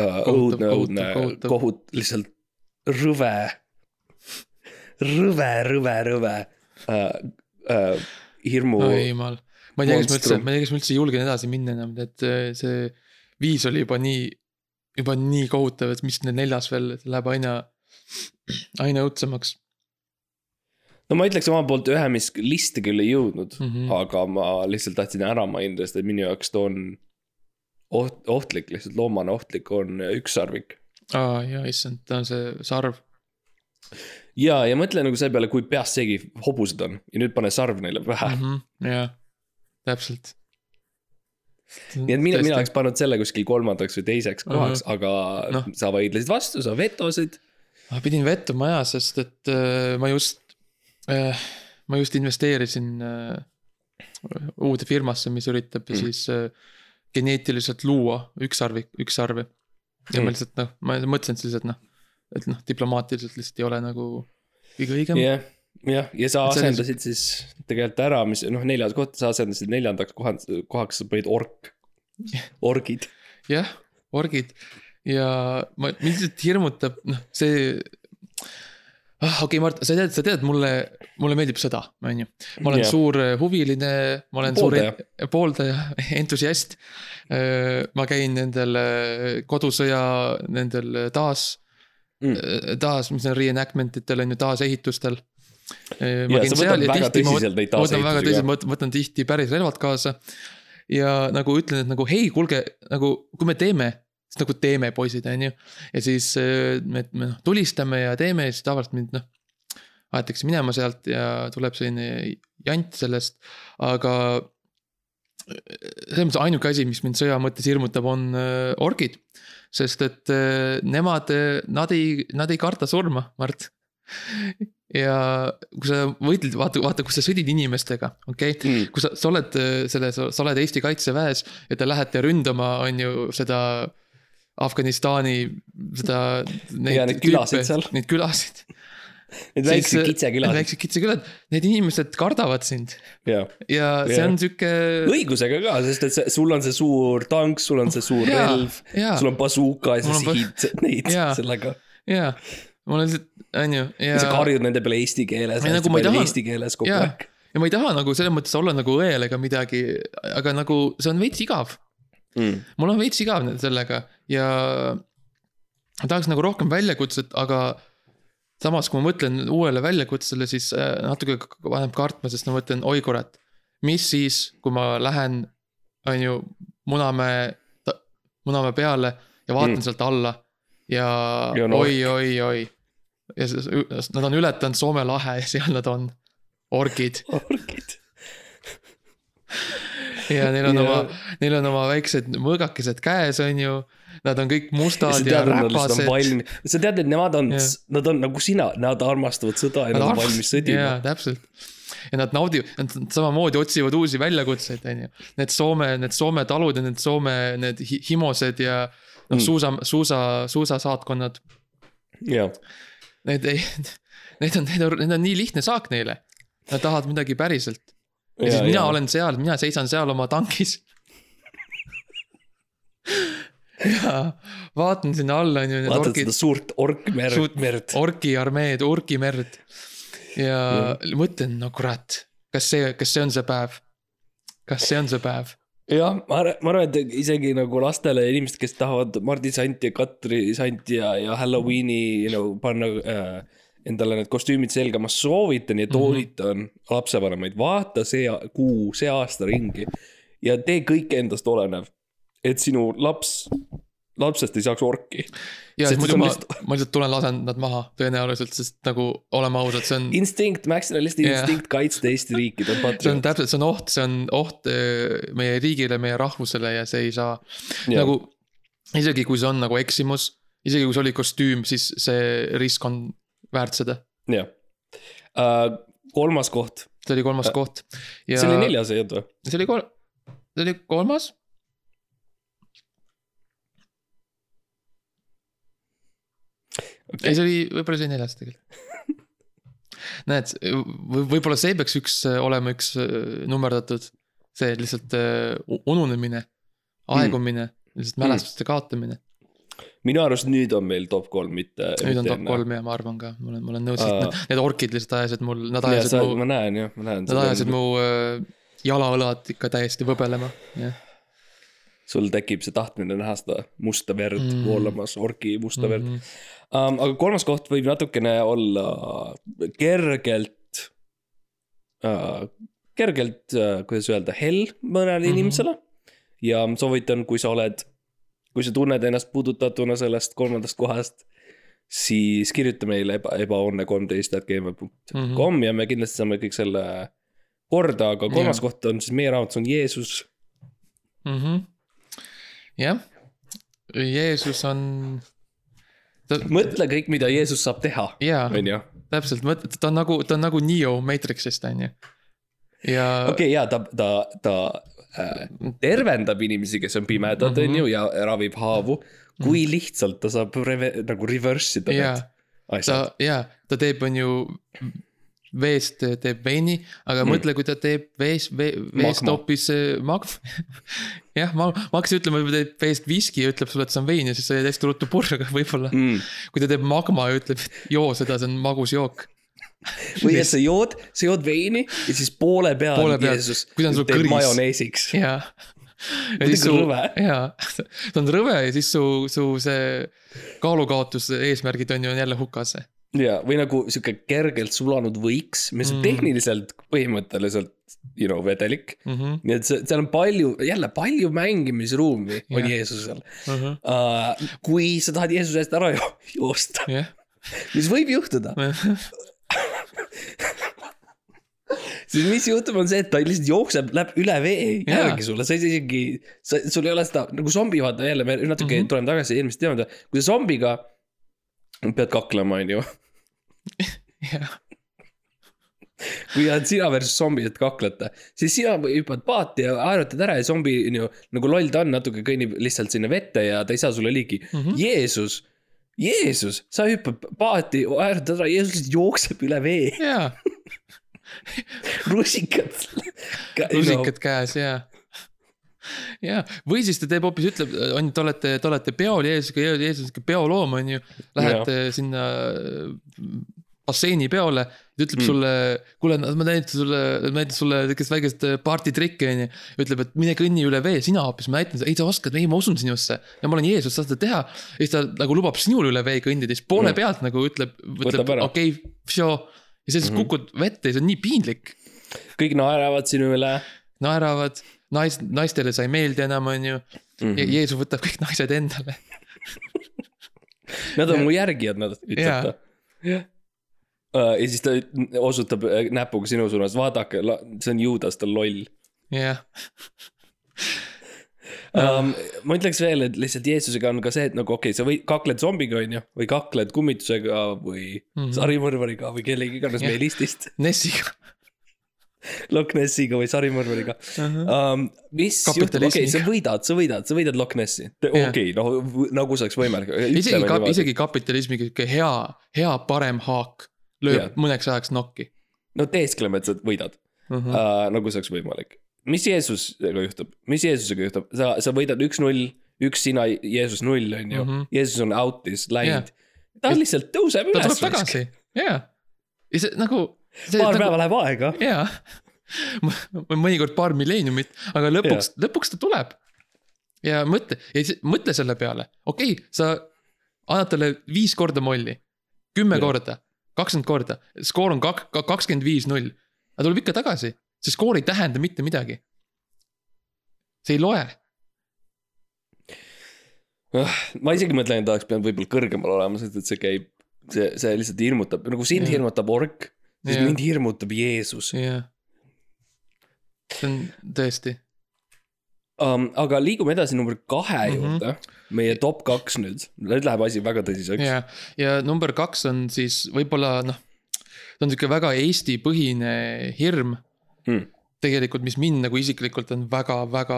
Speaker 3: uh,, õudne, õudne, kohut-, lihtsalt rõve, rõve, rõve, rõve. Uh,. Uh, hirmu
Speaker 2: oi jumal, ma ei tea, kas ma üldse, ma ei tea, kas ma üldse julgen edasi minna enam, et äh, see viis oli juba nii, juba nii kohutav, et mis nüüd neljas veel, see läheb aina, aina õudsemaks
Speaker 3: no ma ütleks omalt poolt ühe, mis listi küll ei jõudnud mm,
Speaker 2: Mhm.
Speaker 3: -hmm. aga ma lihtsalt tahtsin ära mainida, sest et minu jaoks ta on oht, ohtlik, lihtsalt loomane ohtlik on ükssarvik.
Speaker 2: aa jaa, issand, ta on see sarv.
Speaker 3: ja, ja mõtle nagu selle peale, kui peast seegi hobused on ja nüüd pane sarv neile pähe mm. -hmm.
Speaker 2: jah, täpselt.
Speaker 3: nii et mina, mina oleks pannud selle kuskil kolmandaks või teiseks kohaks uh, -huh. aga no. sa vaidlesid vastu, sa vetosid.
Speaker 2: ma pidin vettuma ajas, sest et äh, ma just ma just investeerisin äh, uude firmasse, mis üritab mm. Siis äh, geneetiliselt luua ükssarvik, ükssarvi. ja mm. Ma lihtsalt noh, ma mõtlesin siis, et noh, et noh, diplomaatiliselt lihtsalt ei ole nagu kõige õigem yeah..
Speaker 3: jah, ja sa asendasid siis tegelikult ära, mis noh, neljas koht, sa asendasid neljandaks kohaks, kohaks sa panid ork, orgid.
Speaker 2: jah, orgid ja ma, mind lihtsalt hirmutab, noh, see. ah, okei okay,, Mart, sa tead, sa tead, mulle, mulle meeldib sõda, on ju. ma olen yeah. suur äh, huviline, ma olen
Speaker 3: Pooldaja.
Speaker 2: suur pooldaja, [laughs] entusiast. ma käin nendel äh, kodusõja, nendel taas
Speaker 3: Mm.
Speaker 2: taas, mis on reenactment itel on ju, taasehitustel.
Speaker 3: Jaa, sa võtad väga tõsiselt neid
Speaker 2: ma võtan väga
Speaker 3: taasehitusi,
Speaker 2: tõsiselt, ma võtan, võtan tihti päris relvad kaasa. ja nagu ütlen, et nagu hei, kuulge nagu, kui me teeme, siis nagu teeme, poisid, on ju. ja siis äh, me, me noh tulistame ja teeme ja siis tavaliselt mind noh. aetakse minema sealt ja tuleb selline jant sellest, aga. selles mõttes ainuke asi, mis mind sõja mõttes hirmutab, on äh, orgid. sest et äh, nemad, nad ei, nad ei karda surma, Mart. [laughs] ja kui sa võitled, vaata, vaata, kus sa sõdid inimestega, okei okay?
Speaker 3: Mm.
Speaker 2: kui sa, sa oled äh, selles, sa oled Eesti kaitseväes ja te lähete ründama, on ju seda Afganistani, seda.
Speaker 3: Ja neid külasid seal.
Speaker 2: Neid külasid.
Speaker 3: Need väiksed kitsekülad,
Speaker 2: väiksed kitsekülad, need inimesed kardavad sind
Speaker 3: jaa.
Speaker 2: ja see
Speaker 3: Jah.
Speaker 2: on sihuke.
Speaker 3: õigusega ka, sest et see, sul on see suur tank, sul on see suur
Speaker 2: Jaa,
Speaker 3: relv, sul on bazooka ja sa sihid neid
Speaker 2: Jaa.
Speaker 3: sellega.
Speaker 2: jaa, mul on lihtsalt, on ju, ja.
Speaker 3: ja sa karjud nende peale eesti keeles,
Speaker 2: nagu
Speaker 3: hästi
Speaker 2: ma ei
Speaker 3: palju
Speaker 2: taha-
Speaker 3: eesti keeles kogu aeg.
Speaker 2: ja ma ei taha nagu selles mõttes olla nagu õel ega midagi, aga nagu see on veits igav.
Speaker 3: Mm.
Speaker 2: mul on veits igav sellega ja ma tahaks nagu rohkem väljakutset, aga samas, kui ma mõtlen uuele väljakutsele, siis äh, natuke paneb kartma, sest ma mõtlen, oi kurat. mis siis, kui ma lähen, on ju, Munamäe, Munamäe peale ja vaatan
Speaker 3: Mm.
Speaker 2: sealt alla ja,
Speaker 3: Ja
Speaker 2: ja
Speaker 3: on ork.
Speaker 2: oi, oi, oi. ja siis nad on ületanud Soome lahe ja seal nad on, orgid [laughs]
Speaker 3: orgid.
Speaker 2: ja neil on
Speaker 3: Ja-
Speaker 2: oma, neil on oma väiksed mõõgakesed käes, on ju. Nad on kõik mustad ja
Speaker 3: nad on
Speaker 2: räpased.
Speaker 3: sa tead, et nemad on
Speaker 2: Jah.,
Speaker 3: nad on nagu sina, nad armastavad sõda ja nad on valmis sõdima
Speaker 2: jaa, täpselt. ja nad naudivad, nad samamoodi otsivad uusi väljakutseid, on ju. Need Soome, need Soome talud ja need Soome, need hi- himosed ja noh
Speaker 3: Mm.
Speaker 2: suusa, suusa, suusasaatkonnad.
Speaker 3: jah.
Speaker 2: Need ei, need on, need on, need on nii lihtne saak neile. Nad tahavad midagi päriselt. ja, ja siis mina ja. olen seal, mina seisan seal oma tankis. [laughs] ja vaatan sinna alla, on ju.
Speaker 3: vaatad seda suurt orkmerd,
Speaker 2: Suurt-
Speaker 3: merd.
Speaker 2: orki armeed, orki merd. ja mm. mõtlen, no kurat, kas see, kas see on see päev? kas see on see päev?
Speaker 3: jah, ma arvan, ma arvan, et isegi nagu lastele ja inimesed, kes tahavad Mardi Santi ja Katri Santi ja, ja Halloweeni you know, panna äh, endale need kostüümid selga, ma soovitan ja toonitan mm -hmm. lapsevanemaid, vaata see kuu, see aasta ringi ja tee kõik endast olenev, et sinu laps, lapsest ei saaks orki.
Speaker 2: ja
Speaker 3: Sest
Speaker 2: muidu ma
Speaker 3: lihtsalt-, [laughs]
Speaker 2: ma lihtsalt tulen lasen nad maha tõenäoliselt, sest nagu oleme ausad, see on,
Speaker 3: instinkt, maksimalisti
Speaker 2: Jah.
Speaker 3: instinkt kaitsta Eesti riiki, ta on [laughs]
Speaker 2: see on
Speaker 3: patrioot.
Speaker 2: täpselt, see on oht, see on oht eh, meie riigile, meie rahvusele ja see ei saa
Speaker 3: Jah.
Speaker 2: nagu. isegi kui see on nagu eksimus, isegi kui see oli kostüüm, siis see risk on väärt seda.
Speaker 3: jah uh,. kolmas koht,
Speaker 2: see oli kolmas koht. ja
Speaker 3: see oli neljas, ei olnud või?
Speaker 2: see oli kol-, see oli kolmas. ei, see oli, võib-olla see oli neljas tegelikult. [laughs] näed, võib-olla see peaks üks äh, olema üks äh, nummerdatud, see lihtsalt äh, ununemine, aegumine mm., lihtsalt mälestuste kaotamine.
Speaker 3: minu arust nüüd on meil top kolm, mitte.
Speaker 2: nüüd on top kolm ja ma arvan ka, ma olen, ma olen nõus, et need, orkid lihtsalt ajasid mul, nad
Speaker 3: ja
Speaker 2: ajasid
Speaker 3: sa,
Speaker 2: mu,
Speaker 3: ma näen jah, ma näen.
Speaker 2: nad ajasid mu jalaõlad ikka täiesti võbelema, jah.
Speaker 3: Sul tekib see tahtmine näha seda musta verd mm.
Speaker 2: Mm.
Speaker 3: voolamas, orki musta mm. verd
Speaker 2: Mhm.
Speaker 3: um,. aga kolmas koht võib natukene olla kergelt uh,, kergelt uh,, kuidas öelda, hell mõnele mm. -hmm. inimesele. ja soovitan, kui sa oled, kui sa tunned ennast puudutatuna sellest kolmandast kohast, siis kirjuta meile eba, ebaõnne kolmteist at gmail punkt
Speaker 2: Mhm.
Speaker 3: kom ja me kindlasti saame kõik selle korda, aga kolmas
Speaker 2: Jaa.
Speaker 3: koht on siis meie raamatus on Jeesus
Speaker 2: mhmh, jah, Jeesus on.
Speaker 3: mõtle kõik, mida Jeesus saab teha,
Speaker 2: jaa, täpselt, mõtle, ta on nagu, ta on nagu Neo Matrixist, on ju. ja
Speaker 3: okei okay,, ja ta, ta, ta äh, tervendab inimesi, kes on pimedad,
Speaker 2: Mhm.
Speaker 3: on ju, ja ravib haavu. kui lihtsalt ta saab reve, nagu reverse ida
Speaker 2: Jaa.
Speaker 3: need
Speaker 2: ta
Speaker 3: asjad.,
Speaker 2: jaa, ta teeb, on ju veest teeb veini, aga
Speaker 3: Mm.
Speaker 2: mõtle, kui ta teeb vees, vee, veest hoopis äh, mag-. jah, ma, ma hakkasin ütlema, võib-olla teeb veest viski ja ütleb sulle, et see on vein ja siis sa jääd hästi ruttu purju, aga [laughs] võib-olla mm.. kui ta teeb magma ja ütleb, et joo seda, see on magus jook.
Speaker 3: või et sa jood, sa jood veini ja siis poole peal
Speaker 2: Poole peal. Kui ta on sul kõris.
Speaker 3: majoneesiks.
Speaker 2: jaa. [laughs] ja siis su jaa, [laughs] ta on rõve ja siis su, su see kaalukaotuse eesmärgid on ju jälle hukas.
Speaker 3: ja, või nagu sihuke kergelt sulanud võiks, mis on
Speaker 2: Mm.
Speaker 3: tehniliselt põhimõtteliselt, you know, vedelik.
Speaker 2: Mm -hmm.
Speaker 3: nii et see, seal on palju, jälle palju mängimisruumi on
Speaker 2: Jah.
Speaker 3: Jeesusel
Speaker 2: Uh -huh.
Speaker 3: uh,. kui sa tahad Jeesuse eest ära jo joosta,
Speaker 2: jah,
Speaker 3: mis võib juhtuda, [laughs] siis mis juhtub, on see, et ta lihtsalt jookseb, läheb üle vee järgi sulle, sa ei saa isegi, sa, sul ei ole seda nagu zombi, vaata jälle me natuke mm. -hmm. tuleme tagasi eelmist teemade, kui sa zombiga pead kaklema, on ju kui sina versus zombid, et kaklete, siis sina hüppad paati ja haarutad ära ja zombi on ju nagu loll ta on, natuke kõnnib lihtsalt sinna vette ja ta ei saa sulle ligi mm. -hmm. Jeesus, Jeesus, sa hüppad paati, haarutad ära, Jeesus lihtsalt jookseb üle vee,
Speaker 2: jaa, [laughs]
Speaker 3: rusikad.
Speaker 2: rusikad käes ja. ja, või siis ta teeb hoopis, ütleb, on ju, te olete, te olete peol Jeesusega, Jeesus on sihuke peoloom, on ju. Lähete sinna äh, basseini peole, ta ütleb
Speaker 3: Mm.
Speaker 2: sulle, kuule, ma näitan sulle, ma näitan sulle sihukest väikest äh, partytrikki, on ju. ütleb, et mine kõnni üle vee, sina hoopis, ma näitan sulle, ei sa oskad, ei ma usun sinusse. ja ma olen Jeesus, sa saad seda teha. ja siis ta nagu lubab sinul üle vee kõndida, siis poole
Speaker 3: Mm.
Speaker 2: pealt nagu ütleb, ütleb okei okay,, sure. ja siis mm. -hmm. kukud vette ja see on nii piinlik
Speaker 3: kõik naeravad sinu üle
Speaker 2: naeravad, nais-, naistele sa ei meeldi enam, on ju mm.
Speaker 3: mm.
Speaker 2: -hmm. Jeesus võtab kõik naised endale.
Speaker 3: Nad on
Speaker 2: Ja-
Speaker 3: mu järgijad, nad ütleb ta. jah. ja siis ta osutab äh, näpuga sinu suunas, vaadake, see on Juudas, ta on loll
Speaker 2: jah,
Speaker 3: um,. ma ütleks veel, et lihtsalt Jeesusega on ka see, et nagu okei okay,, sa võid, kakled zombiga, on ju, või kakled kummitusega või mm. -hmm. sarimõrvariga või kellegi iganes meie listist.
Speaker 2: Nessiga
Speaker 3: Loch Nessiga või sarimõrvariga
Speaker 2: uh. -huh.
Speaker 3: um,. mis juhtub, okei okay,, sa võidad, sa võidad, sa võidad Loch Nessi. Okei, noh nagu see oleks võimalik.
Speaker 2: isegi, isegi kapitalismiga sihuke hea, hea parem haak lööb yeah. mõneks ajaks nokki
Speaker 3: no teeskleme, et sa võidad
Speaker 2: uh.
Speaker 3: uh,
Speaker 2: -huh..
Speaker 3: nagu see oleks võimalik. mis Jeesusega juhtub, mis Jeesusega juhtub, sa, sa võidad üks-null, üks sina, Jeesus null on ju.
Speaker 2: Mhm.
Speaker 3: -hmm. Jeesus on out'is läinud yeah.. ta lihtsalt tõuseb
Speaker 2: ta
Speaker 3: üles.
Speaker 2: tuleb tagasi, jaa. ja see nagu.
Speaker 3: Paar päeva läheb aega.
Speaker 2: jaa, [laughs] mõnikord paar milleeniumit, aga lõpuks, lõpuks ta tuleb. ja mõtle, mõtle selle peale, okei okay,, sa annad talle viis korda molli, kümme korda, kakskümmend korda, skoor on kak-, kakskümmend viis, null. ta tuleb ikka tagasi, see skoor ei tähenda mitte midagi. see ei loe,
Speaker 3: ma isegi mõtlen, et oleks pidanud võib-olla kõrgemal olema, sest et see käib, see, see lihtsalt hirmutab, nagu sind hirmutab ork, siis
Speaker 2: Jah.
Speaker 3: mind hirmutab Jeesus
Speaker 2: jah. see on tõesti,
Speaker 3: um,. aga liigume edasi number kahe
Speaker 2: Mhm.
Speaker 3: juurde, meie top kaks nüüd, nüüd läheb asi väga tõsiseks.
Speaker 2: ja, ja number kaks on siis võib-olla noh, ta on sihuke väga Eesti-põhine hirm
Speaker 3: Hmm.
Speaker 2: tegelikult, mis mind nagu isiklikult on väga-väga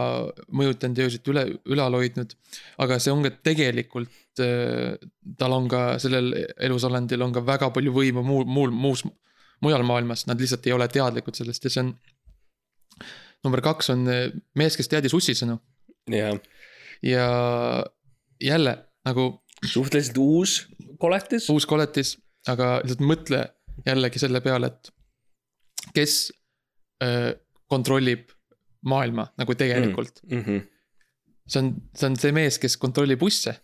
Speaker 2: mõjutanud ja öösiti üle, ülal hoidnud. aga see on ka tegelikult, tal on ka sellel elusolendil on ka väga palju võimu muul, muul, muus, mujal maailmas, nad lihtsalt ei ole teadlikud sellest ja see on. number kaks on eh, mees, kes teadis ussisõnu
Speaker 3: jah,
Speaker 2: ja jälle nagu
Speaker 3: suhteliselt uus koletis.
Speaker 2: uus koletis, aga lihtsalt mõtle jällegi selle peale, et kes öö, kontrollib maailma nagu tegelikult mm..
Speaker 3: Mm -hmm.
Speaker 2: see on, see on see mees, kes kontrollib busse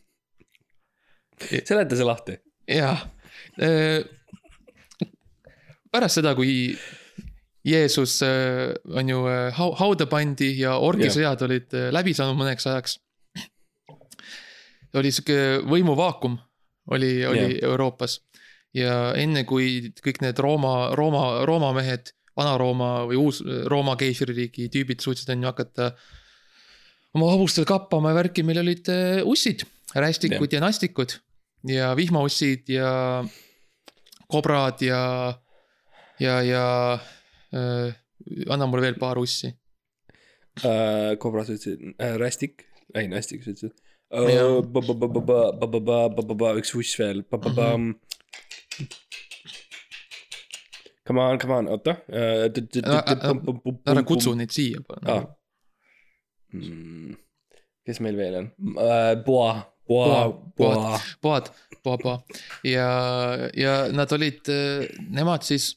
Speaker 3: seleta see lahti.
Speaker 2: ja öö, pärast seda, kui Jeesus öö, on ju hau- hauda pandi ja orgisõjad olid öö, läbi saanud mõneks ajaks. oli sihuke võimuvaakum oli, oli
Speaker 3: Jah.
Speaker 2: Euroopas ja enne kui kõik need Rooma, Rooma, Rooma mehed, Vana-Rooma või Uus-Rooma keisririigi tüübid suutsid on ju hakata oma hobustel kappama ja värki, meil olid ussid, rästikud ja nastikud ja vihmaussid ja kobrad ja, ja, ja äh, anna mulle veel paar ussi.
Speaker 3: uh,. Kobra sa ütlesid uh,, rästik, ei nastik sa ütlesid uh,. üks uss veel.
Speaker 2: Mhm.
Speaker 3: Come on, come on, oota.
Speaker 2: ära kutsu neid siia.
Speaker 3: Ah. Mm, kes meil veel on? Boa, Boa,
Speaker 2: Boa. poad, poa, poa ja, ja nad olid, nemad siis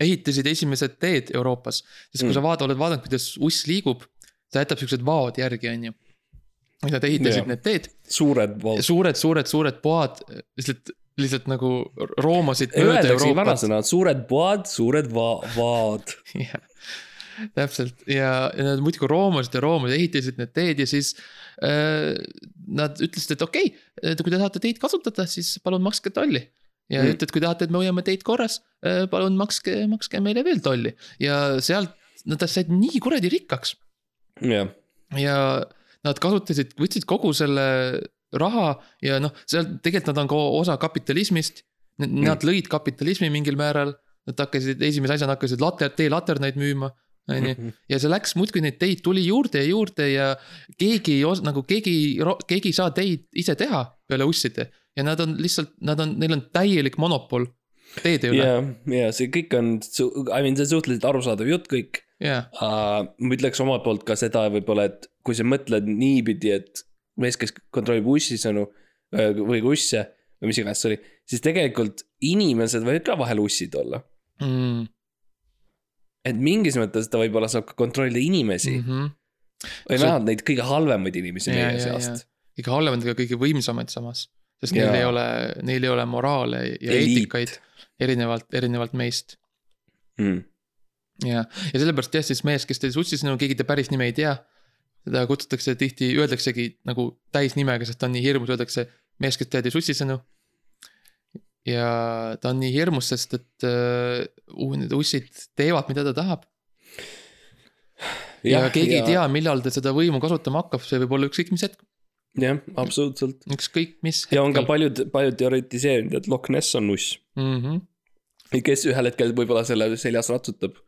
Speaker 2: ehitasid esimesed teed Euroopas. sest kui
Speaker 3: Mm.
Speaker 2: sa vaata, oled vaadanud, kuidas uss liigub, ta jätab siuksed vaod järgi, on ju. Nad ehitasid
Speaker 3: Jah.
Speaker 2: need teed,
Speaker 3: suured vaud.
Speaker 2: suured, suured, suured poad lihtsalt, lihtsalt nagu roomasid
Speaker 3: Öeldakse vanasõna, suured poad, suured va-, vaad.
Speaker 2: jah, täpselt ja, ja nad muudkui roomasid ja roomasid, ehitasid need teed ja siis äh,. Nad ütlesid, et okei okay,, kui te tahate teid kasutada, siis palun makske tolli. ja
Speaker 3: Mm.
Speaker 2: mm. ütled, kui tahate, et me hoiame teid korras, palun makske, makske meile veel tolli ja sealt nad said nii kuradi rikkaks
Speaker 3: jah,
Speaker 2: ja nad kasutasid, võtsid kogu selle raha ja noh, seal tegelikult nad on ka osa kapitalismist. Nad lõid kapitalismi mingil määral, nad hakkasid, esimese asjana hakkasid later, teelaternaid müüma, on ju. [laughs] ja see läks muudkui neid teid tuli juurde ja juurde ja keegi ei os-, nagu keegi, keegi ei saa teid ise teha peale usside. ja nad on lihtsalt, nad on, neil on täielik monopol teede üle.
Speaker 3: ja, ja see kõik on, I mean, see on suhteliselt arusaadav jutt kõik
Speaker 2: jaa,
Speaker 3: uh,. ma ütleks omalt poolt ka seda võib-olla, et kui sa mõtled niipidi, et mees, kes kontrollib ussisõnu või usse või mis iganes see oli, siis tegelikult inimesed võivad ka vahel ussid olla.
Speaker 2: mm,.
Speaker 3: Et mingis mõttes ta võib-olla saab ka kontrollida inimesi mm
Speaker 2: -hmm.
Speaker 3: või vähemalt neid kõige halvemaid inimesi
Speaker 2: Ja,
Speaker 3: meie
Speaker 2: ja,
Speaker 3: seast.
Speaker 2: kõige halvemad ja kõige võimsamaid samas. sest
Speaker 3: Jaa.
Speaker 2: neil ei ole, neil ei ole moraale ja
Speaker 3: Eliit.
Speaker 2: eetikaid erinevalt, erinevalt meist.
Speaker 3: Mm.
Speaker 2: ja, ja sellepärast jah, siis mees, kes teil sussis, no keegi ta päris nime ei tea. teda kutsutakse tihti, öeldaksegi nagu täisnimega, sest ta on nii hirmus, öeldakse mees, kes teadis ussisõnu. Ja ta on nii hirmus, sest et uh, need ussid teevad, mida ta tahab. ja, keegi ja... ei tea, millal ta seda võimu kasutama hakkab, see võib olla ükskõik mis hetk,
Speaker 3: jah, absoluutselt.
Speaker 2: ükskõik mis.
Speaker 3: ja on ka paljud, paljud teoritiseerinud, et Loch Ness on uss.
Speaker 2: mm. -hmm.
Speaker 3: kes ühel hetkel võib-olla selle seljas ratsutab,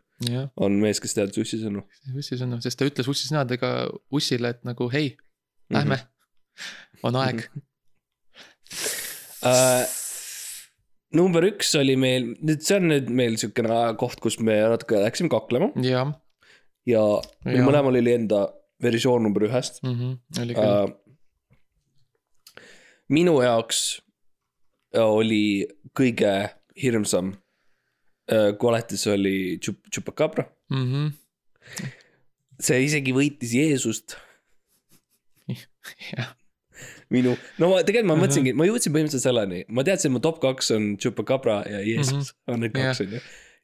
Speaker 3: on mees, kes teadis ussisõnu.
Speaker 2: ussisõnu, sest ta ütles ussisõnadega ussile, et nagu hei, lähme, on aeg.
Speaker 3: Uh, number üks oli meil, nüüd see on nüüd meil siukene koht, kus me natuke läksime kaklema
Speaker 2: jah
Speaker 3: ja meil
Speaker 2: Jaa.
Speaker 3: mõlemal oli enda versioon number ühest
Speaker 2: mm, -hmm. oli küll
Speaker 3: uh,. minu jaoks oli kõige hirmsam uh, koletis oli Chup- Chupacabra,
Speaker 2: mm. -hmm.
Speaker 3: see isegi võitis Jeesust [laughs]
Speaker 2: jah,
Speaker 3: minu, [laughs] no ma tegelikult ma mõtlesingi, ma jõudsin põhimõtteliselt selleni, ma teadsin, et mu top kaks on Chupacabra ja Jeesus mm -hmm. on need kaks on ju.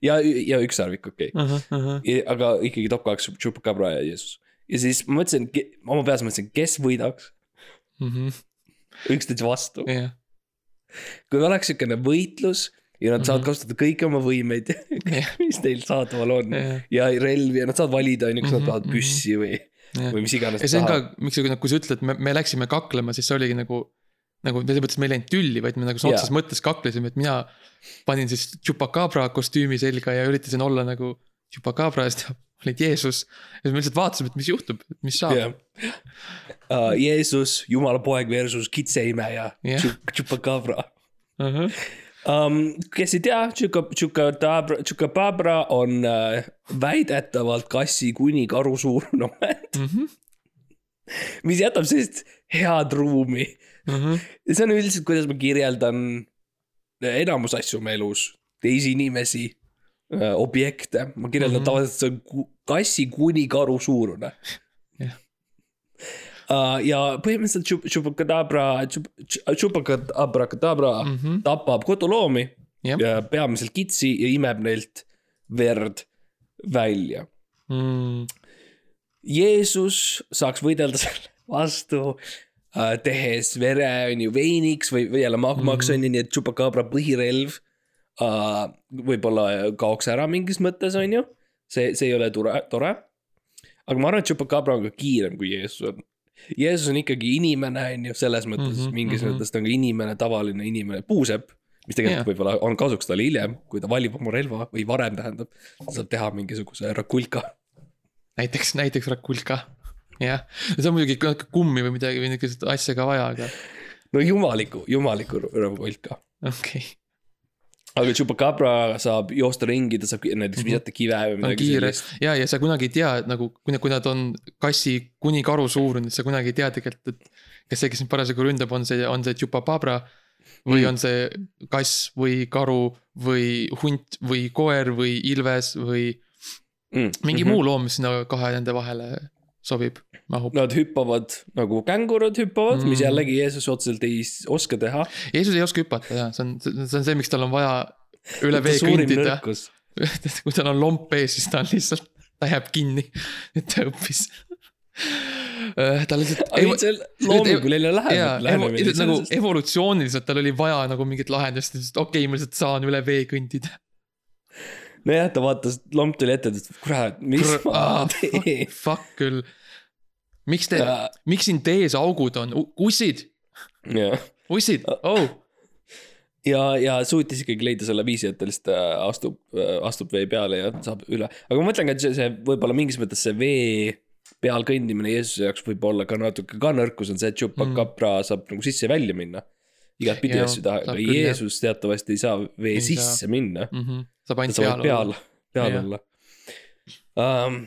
Speaker 3: ja, ja ükssarvik, okei okay., aga ikkagi top kaks Chupacabra ja Jeesus. ja siis ma mõtlesin, oma peas mõtlesin, kes võidaks
Speaker 2: Mhm.
Speaker 3: üksteise vastu.
Speaker 2: jah,
Speaker 3: kui oleks siukene võitlus ja nad saavad
Speaker 2: Mhm.
Speaker 3: kasutada kõiki oma võimeid, [laughs] mis neil saadaval on
Speaker 2: jah,
Speaker 3: ja relvi ja nad saavad valida, on ju, kas nad
Speaker 2: Mhm,
Speaker 3: tahavad
Speaker 2: mhm.
Speaker 3: püssi või. Või mis iganes.
Speaker 2: ja see on ka, miks, kui sa ütled, me, me läksime kaklema, siis see oligi nagu. nagu selles mõttes, me ei läinud tülli, vaid me nagu sõna otseses mõttes kaklesime, et mina panin siis Chupacabra kostüümi selga ja üritasin olla nagu Chupacabra ja [laughs] siis ta olid Jeesus. ja siis me lihtsalt vaatasime, et mis juhtub, mis saab.
Speaker 3: jah uh,. Jeesus, jumala poeg versus kitseimeja. Chup- Chupacabra um,. kes ei tea, Chupacabra, Chupacabra on uh, väidetavalt kassi kuni karu suurune omand,
Speaker 2: Mhm,
Speaker 3: mis jätab sellist head ruumi. ja see on üldiselt, kuidas ma kirjeldan enamus asju oma elus, teisi inimesi, objekte, ma kirjeldan mm. -hmm. tavaliselt see on kassi kuni karu suurune
Speaker 2: Jah.
Speaker 3: uh,. ja põhimõtteliselt Chup- Chupacabra, Chupacabra
Speaker 2: mhm.
Speaker 3: tapab koduloomi
Speaker 2: Jah.
Speaker 3: ja peamiselt kitsi ja imeb neilt verd välja.
Speaker 2: Mm,
Speaker 3: Jeesus saaks võidelda selle vastu äh, tehes vere on ju veiniks või, või jälle magmaks
Speaker 2: Mhm.
Speaker 3: on ju, nii et Chupacabra põhirelv äh, võib-olla kaoks ära mingis mõttes on ju. see, see ei ole tore, tore. aga ma arvan, et Chupacabra on ka kiirem kui Jeesus on. Jeesus on ikkagi inimene on ju, selles mõttes mm -hmm, mingis mm. -hmm. mõttes ta on ka inimene, tavaline inimene, puusepp. mis tegelikult
Speaker 2: Jah.
Speaker 3: võib-olla on kasuks talle hiljem, kui ta valib oma relva või varem tähendab, ta saab teha mingisuguse rakulka
Speaker 2: näiteks, näiteks Rakulka, jah, see on muidugi natuke kummi või midagi või niisugust asja ka vaja, aga
Speaker 3: no jumaliku, jumaliku rakulka.
Speaker 2: okei okay..
Speaker 3: Aga Chupacabra saab joosta ringi, ta saab näiteks visata kive või
Speaker 2: Mhm.
Speaker 3: midagi sellist.
Speaker 2: ja, ja sa kunagi ei tea, et nagu kui nad, kui nad on kassi kuni karu suurune, sa kunagi ei tea tegelikult, et. kes see, kes sind parasjagu ründab, on see, on see Chupacabra või
Speaker 3: Mm.
Speaker 2: on see kass või karu või hunt või koer või ilves või
Speaker 3: Mm.
Speaker 2: mingi muu loom, mis sinna kahe nende vahele sobib, mahub.
Speaker 3: Nad hüppavad nagu kängurud hüppavad mm., mis
Speaker 2: Mm.
Speaker 3: jällegi Jeesus otseselt ei oska teha.
Speaker 2: Jeesus ei oska hüpata ja see on, see on see, miks tal on vaja üle vee kõndida. [laughs] kui tal on lomp ees, siis ta on lihtsalt, ta jääb kinni, [laughs] et ta õppis. ta lihtsalt.
Speaker 3: loominguline lähenemine.
Speaker 2: nagu evolutsiooniliselt tal oli vaja nagu mingit lahendust, et okei okay,, ma lihtsalt saan üle vee kõndida.
Speaker 3: nojah, ta vaatas, lomp tuli ette, ütles, kurat, mis ma teen.
Speaker 2: Fuck küll. miks te, miks siin tees augud on, ussid, ussid, oh,
Speaker 3: ja, ja suutis ikkagi leida selle viisi, et ta lihtsalt äh, astub, astub vee peale ja saab üle. aga ma mõtlen ka, et see, see võib-olla mingis mõttes see vee peal kõndimine Jeesuse jaoks võib olla ka natuke ka nõrkus on see, et Chupacabra mm. saab nagu sisse ja välja minna. Igatpidi asju taha, aga. Jeesus teatavasti ei saa vee
Speaker 2: Ei
Speaker 3: sisse
Speaker 2: saa.
Speaker 3: minna.
Speaker 2: mm. -hmm. saab ainult peal
Speaker 3: peal, peal
Speaker 2: Jah.
Speaker 3: olla um,.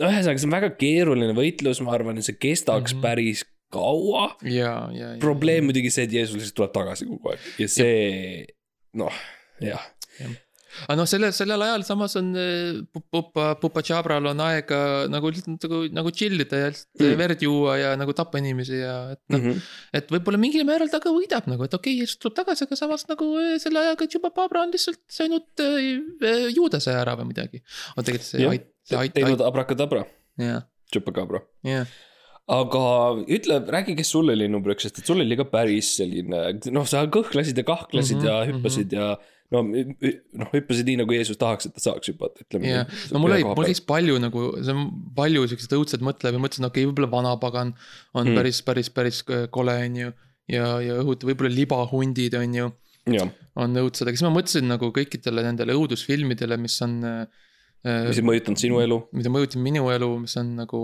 Speaker 3: ühesõnaga, see on väga keeruline võitlus, ma arvan, et see kestaks mm. -hmm. päris kaua.
Speaker 2: ja, ja, ja.
Speaker 3: probleem muidugi see, et Jeesus lihtsalt tuleb tagasi kogu aeg ja see, noh, jah.
Speaker 2: Aga noh, selle, sellel ajal samas on äh, Pupa, Pupa Chabral on aega nagu lihtsalt nagu, nagu chill ida ja lihtsalt
Speaker 3: Mm.
Speaker 2: mm. verd juua ja nagu tappa inimesi ja et noh mm., et võib-olla mingil määral ta ka võidab nagu, et okei okay,, Jeesus tuleb tagasi, aga samas nagu äh, selle ajaga Chupacabra on lihtsalt söönud äh, juudase ära või midagi. on tegelikult see ait-,
Speaker 3: teinud abrakadabra,
Speaker 2: jah,
Speaker 3: Chupacabra.
Speaker 2: jah.
Speaker 3: aga ütle, räägi, kes sul oli number üks, sest et sul oli ka päris selline, noh, sa kõhklesid ja kahklesid mm
Speaker 2: Mhm,
Speaker 3: -hmm, ja hüppasid mm -hmm. ja no noh, hüppasid nii nagu Jeesus tahaks, et ta saaks hüpata, ütleme
Speaker 2: jah, no mul oli, mul käis palju nagu, see on palju siukseid õudseid mõtteid ja mõtlesin, okei okay,, võib-olla vanapagan on
Speaker 3: Mm.
Speaker 2: päris, päris, päris kole, on ju. ja, ja õhut-, võib-olla libahundid on ju, on õudsed, aga siis ma mõtlesin nagu kõikidele nendele õudusfilmidele, mis on äh,
Speaker 3: mis. ei mõjutanud sinu elu.
Speaker 2: mida mõjutavad minu elu, mis on nagu,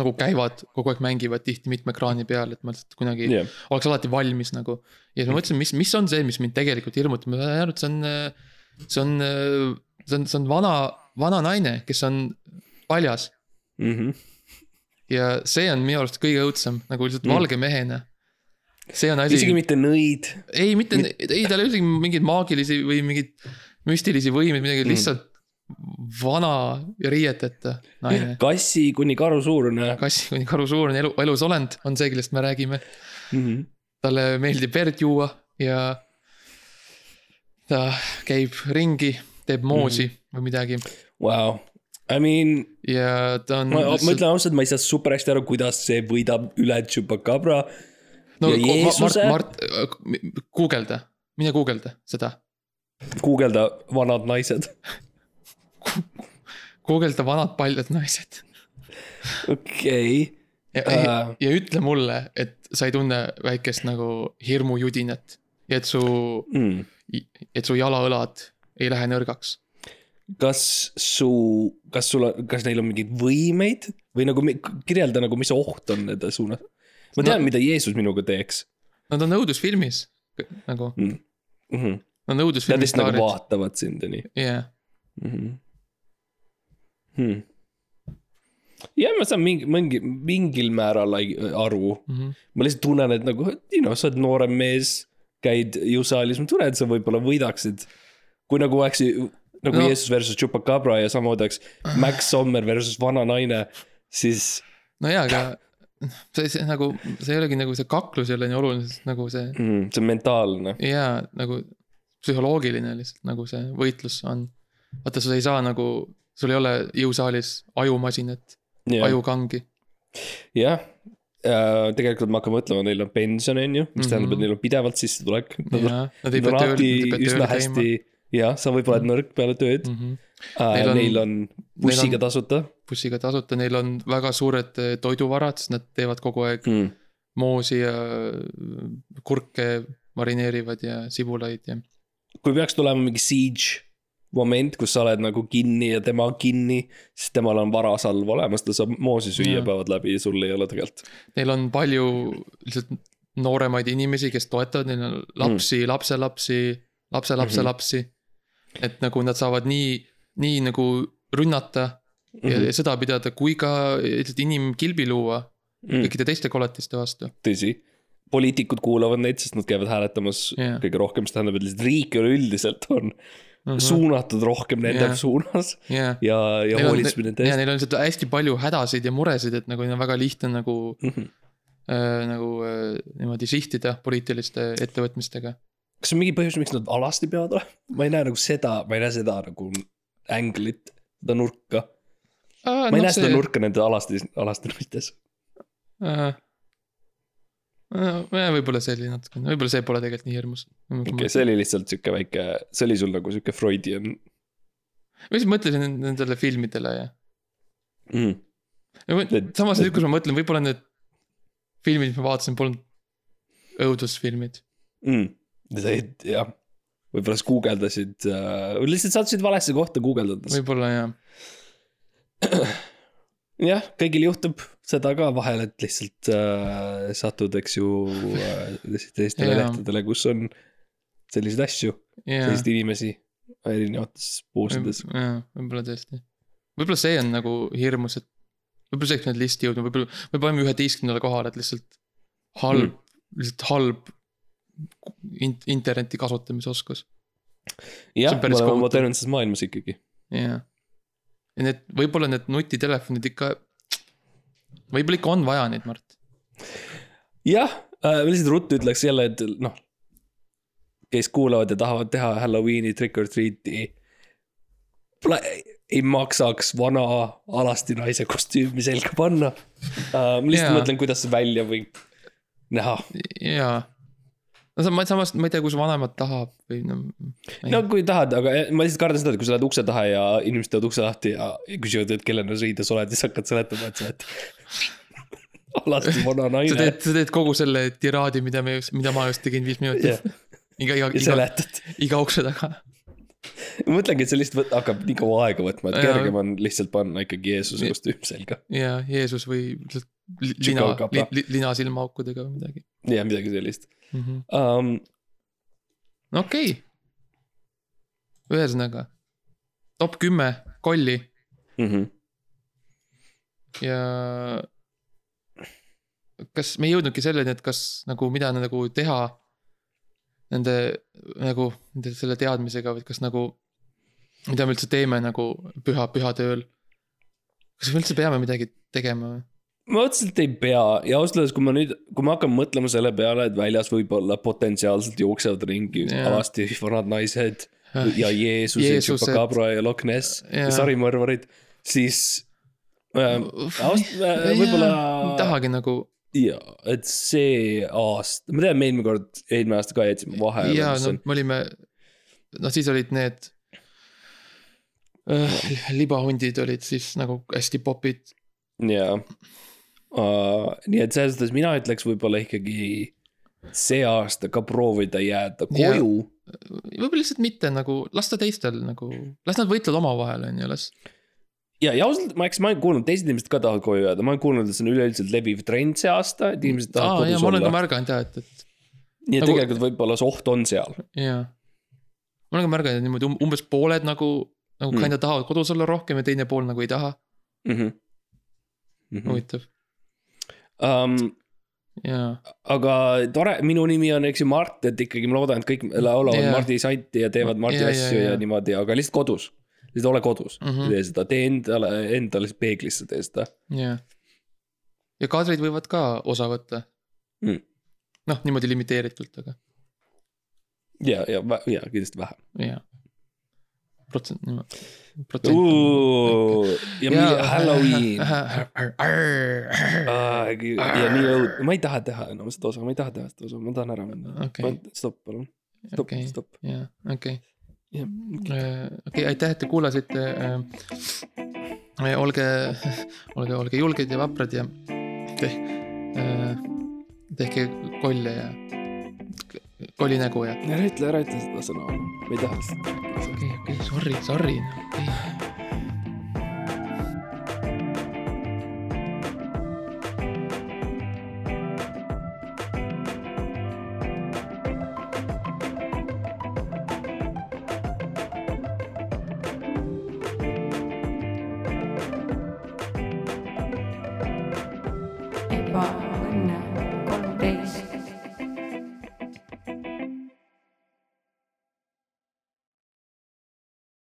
Speaker 2: nagu käivad, kogu aeg mängivad tihti mitme ekraani peal, et ma lihtsalt kunagi
Speaker 3: jah,
Speaker 2: oleks alati valmis nagu. ja siis ma mõtlesin, mis, mis on see, mis mind tegelikult hirmutab, ma sain aru, et see on, see on, see on, see on vana, vana naine, kes on paljas.
Speaker 3: Mhm.
Speaker 2: ja see on minu arust kõige õudsem, nagu lihtsalt
Speaker 3: Mm.
Speaker 2: mm. valge mehena. see on asi,
Speaker 3: isegi mitte nõid.
Speaker 2: ei mitte, ei tal ei ole isegi mingeid maagilisi või mingeid müstilisi võimeid, midagi
Speaker 3: Mm.
Speaker 2: mm., lihtsalt vana ja riieteta naine.
Speaker 3: kassi kuni karu suurune
Speaker 2: kassi kuni karu suurune elu, elus olend on see, kellest me räägime.
Speaker 3: mm. -hmm.
Speaker 2: talle meeldib verd juua ja ta käib ringi, teeb moosi mm -hmm. või midagi
Speaker 3: Wow. I mean,
Speaker 2: ja ta on.
Speaker 3: ma, ma ütlen ausalt, ma ei saa super hästi aru, kuidas see võidab üle Chupacabra.
Speaker 2: no
Speaker 3: ja Jeesuse-
Speaker 2: Mart, Mart, guugelda, mine guugelda seda,
Speaker 3: guugelda vanad naised. [laughs]
Speaker 2: guugelda vanad paljad naised
Speaker 3: okei.
Speaker 2: ja ütle mulle, et sa ei tunne väikest nagu hirmujudinat ja et su,
Speaker 3: Mm.
Speaker 2: et su jalaõlad ei lähe nõrgaks.
Speaker 3: kas su, kas sul on, kas neil on mingeid võimeid või nagu kirjelda nagu, mis oht on nende suunas? ma tean no., mida Jeesus minuga teeks
Speaker 2: Nad on õudusfilmis nagu,
Speaker 3: mm.. Mm -hmm.
Speaker 2: nad on
Speaker 3: Nad
Speaker 2: õudusfilmi
Speaker 3: lihtsalt nagu vaatavad sind ja nii
Speaker 2: jah.
Speaker 3: mm. -hmm. Hmm. ja ma saan mingi, mingi, mingil määral aru.
Speaker 2: Mhm.
Speaker 3: ma lihtsalt tunnen, et nagu, you know, sa oled noorem mees, käid jõusaalis, ma tunnen, et sa võib-olla võidaksid. kui nagu oleks nagu. No. Jeesus versus Chupacabra ja samamoodi oleks Max Sommer versus vana naine, siis
Speaker 2: no jaa, aga see, see nagu, see ei olegi nagu see kaklus ei ole nii oluline, sest nagu see
Speaker 3: mm, see on mentaalne.
Speaker 2: jaa, nagu psühholoogiline lihtsalt nagu see võitlus on. vaata, sa ei saa nagu, sul ei ole jõusaalis ajumasinat,
Speaker 3: jah,
Speaker 2: ajukangi.
Speaker 3: jah. tegelikult ma hakkan mõtlema, neil on pension, on ju, mis tähendab, et
Speaker 2: Mhm.
Speaker 3: neil on pidevalt sissetulek. Nad on
Speaker 2: ei pea
Speaker 3: on
Speaker 2: tööl, nad ei pea tööl käima
Speaker 3: hästi, jah, sa võib-olla oled nõrk peale tööd
Speaker 2: mm. -hmm. Neil on-
Speaker 3: neil on bussiga tasuta
Speaker 2: bussiga tasuta, neil on väga suured eh, toiduvarad, sest nad teevad kogu aeg
Speaker 3: mm..
Speaker 2: moosi ja äh, kurke marineerivad ja sibulaid ja.
Speaker 3: kui peaks tulema mingi siege moment, kus sa oled nagu kinni ja tema kinni, siis temal on varasalv olemas, ta saab moosi süüa
Speaker 2: Jaa.
Speaker 3: päevad läbi ja sul ei ole tegelikult.
Speaker 2: Neil on palju lihtsalt nooremaid inimesi, kes toetavad, neil on lapsi mm., lapselapsi, lapselapselapsi mm. -hmm. et nagu nad saavad nii, nii nagu rünnata mm -hmm. ja,
Speaker 3: Mhm.
Speaker 2: ja sõda pidada, kui ka lihtsalt inimkilbi luua
Speaker 3: Mm.
Speaker 2: kõikide teiste koletiste vastu.
Speaker 3: tõsi, poliitikud kuulavad neid, sest nad käivad hääletamas
Speaker 2: Jah.
Speaker 3: kõige rohkem, see tähendab, et lihtsalt riik üleüldiselt on
Speaker 2: Mhm.
Speaker 3: suunatud rohkem nende
Speaker 2: Jah.
Speaker 3: suunas
Speaker 2: jah,
Speaker 3: ja, ja hoolitseb nende
Speaker 2: ja
Speaker 3: eest.
Speaker 2: neil on lihtsalt hästi palju hädasid ja muresid, et nagu neil on väga lihtne nagu
Speaker 3: Mhm.
Speaker 2: äh,, nagu äh, niimoodi sihtida poliitiliste ettevõtmistega.
Speaker 3: kas on mingi põhjus, miks nad alasti peavad olema? ma ei näe nagu seda, ma ei näe seda nagu änglit, seda nurka.
Speaker 2: ma
Speaker 3: ei näe seda nurka nende alastes, alastamistes.
Speaker 2: äh,. Võib-olla see oli natukene, võib-olla see pole tegelikult nii hirmus.
Speaker 3: okei okay,, see oli lihtsalt sihuke väike, see oli sul nagu sihuke Freudian
Speaker 2: ma lihtsalt mõtlesin nendele filmidele ja
Speaker 3: mm..
Speaker 2: samas nüüd, kui ma mõtlen, võib-olla need filmid, mis ma vaatasin, polnud õudusfilmid.
Speaker 3: Mm. jah, võib-olla sa guugeldasid äh,, lihtsalt sattusid valesse kohta guugeldades.
Speaker 2: võib-olla jah, [clears throat]
Speaker 3: jah, kõigil juhtub seda ka vahel, et lihtsalt äh, satud, eks ju äh, teistele
Speaker 2: Jaa.
Speaker 3: lehtedele, kus on selliseid asju,
Speaker 2: jah.
Speaker 3: selliseid inimesi erinevates poosides.
Speaker 2: jaa, võib-olla tõesti. võib-olla see on nagu hirmus, et võib-olla oleks pidanud listi jõudma, võib-olla me paneme üheteistkümnendale kohale, et lihtsalt halb mm., lihtsalt halb in-, interneti kasutamise oskus.
Speaker 3: jah, me oleme
Speaker 2: kohutav.
Speaker 3: modernses maailmas ikkagi.
Speaker 2: jah. Ja need, võib-olla need nutitelefonid ikka, võib-olla ikka on vaja neid, Mart.
Speaker 3: jah äh,, lihtsalt ruttu ütleks jälle, et noh, kes kuulavad ja tahavad teha Halloweeni trick or treat'i. Ei maksaks vana alasti naise kostüümi selga panna uh,. ma lihtsalt
Speaker 2: Jaa.
Speaker 3: mõtlen, kuidas see välja võib näha.
Speaker 2: jaa. No sa- ma samas, ma ei tea, kus vanemad tahab või no.
Speaker 3: no kui tahad, aga ma lihtsalt kardan seda, et kui sa lähed ukse taha ja inimesed teevad ukse lahti ja küsivad, et kellena riides oled, siis hakkad seletama, et sa oled [laughs] alasti vana
Speaker 2: sa
Speaker 3: naine
Speaker 2: teed, sa teed kogu selle tiraadi, mida me mida ma just tegin viis minutit
Speaker 3: Jah.
Speaker 2: iga, iga,
Speaker 3: ja
Speaker 2: iga, iga ukse taga.
Speaker 3: ma mõtlengi, et see lihtsalt võt- hakkab nii kaua aega võtma, et
Speaker 2: Jaa.
Speaker 3: kergem on lihtsalt panna ikkagi Jeesuse kostüüm selga.
Speaker 2: ja Jeesus või lihtsalt li- lina li,, li, lina silmaaukudega või midagi
Speaker 3: ja midagi sellist
Speaker 2: mm. -hmm.
Speaker 3: um,.
Speaker 2: okei okay.. ühesõnaga, top kümme kolli
Speaker 3: Mm -hmm.
Speaker 2: ja. kas me ei jõudnudki selleni, et kas nagu mida nagu teha nende nagu nende selle teadmisega või kas nagu, mida me üldse teeme nagu püha, pühatööl. kas me üldse peame midagi tegema või?
Speaker 3: Ma otseselt ei pea ja ausalt öeldes, kui ma nüüd, kui ma hakkan mõtlema selle peale, et väljas võib-olla potentsiaalselt jooksevad ringi
Speaker 2: Jaa.
Speaker 3: alasti vanad naised ja Jeesus ja
Speaker 2: Jeesused.
Speaker 3: Chupacabra ja Loch Ness ja
Speaker 2: Jaa.
Speaker 3: sarimõrvarid, siis äh, aust- äh, võib-olla
Speaker 2: ei tahagi nagu
Speaker 3: ja, et see aasta, ma tean, me eelmine kord, eelmine aasta ka jätsime vahele.
Speaker 2: ja no me olime, noh siis olid need äh, libahundid olid siis nagu hästi popid.
Speaker 3: jaa uh,. nii et selles suhtes mina ütleks võib-olla ikkagi see aasta ka proovida jääda koju.
Speaker 2: võib-olla lihtsalt mitte nagu, las ta teistel nagu, las nad võitlevad omavahel, on ju, las.
Speaker 3: ja, ja ausalt, ma eks, ma olen kuulnud, teised inimesed ka tahavad koju jääda, ma olen kuulnud, et see on üleüldiselt leviv trend see aasta, et inimesed
Speaker 2: aa
Speaker 3: tahavad
Speaker 2: jaa,
Speaker 3: kodus
Speaker 2: ma olen ka
Speaker 3: olla.
Speaker 2: märganud jah, et, et
Speaker 3: nii et
Speaker 2: nagu-
Speaker 3: tegelikult võib-olla see oht on seal.
Speaker 2: jaa. ma olen ka märganud, et niimoodi um- umbes pooled nagu, nagu
Speaker 3: mm.
Speaker 2: kinda tahavad kodus olla rohkem ja teine pool nagu ei taha,
Speaker 3: mm. -hmm. Mm -hmm.
Speaker 2: huvitav,
Speaker 3: um,
Speaker 2: jaa.
Speaker 3: aga tore, minu nimi on, eks ju, Mart, et ikkagi ma loodan, et kõik laulavad yeah. Mardi santi ja teevad Mardi yeah, asju yeah,
Speaker 2: jaa.
Speaker 3: ja niimoodi, aga lihtsalt kodus. lihtsalt ole kodus mm. -hmm. tee seda, tee endale, endale peeglisse tee seda
Speaker 2: jah. ja kaadrid võivad ka osa võtta
Speaker 3: Mm.
Speaker 2: noh, niimoodi limiteeritult, aga
Speaker 3: ja, ja, ja kindlasti vähem.
Speaker 2: jaa. protsent, protsent.
Speaker 3: ja mingi Halloween.
Speaker 2: Okei
Speaker 3: ja nii õud-, ma ei taha teha enam seda osa, ma ei taha teha seda osa, ma tahan ära minna
Speaker 2: Okei..
Speaker 3: stopp, palun, stopp
Speaker 2: Okei.,
Speaker 3: stopp.
Speaker 2: jaa, okei.
Speaker 3: jah,
Speaker 2: okei, aitäh, et te kuulasite. olge, [laughs] olge, olge julged ja vaprad ja tehke, tehke kolle ja kollinägu ja.
Speaker 3: ära ütle, ära ütle seda sõna, ma ei taha seda.
Speaker 2: okei, okei, sorry, sorry, okei.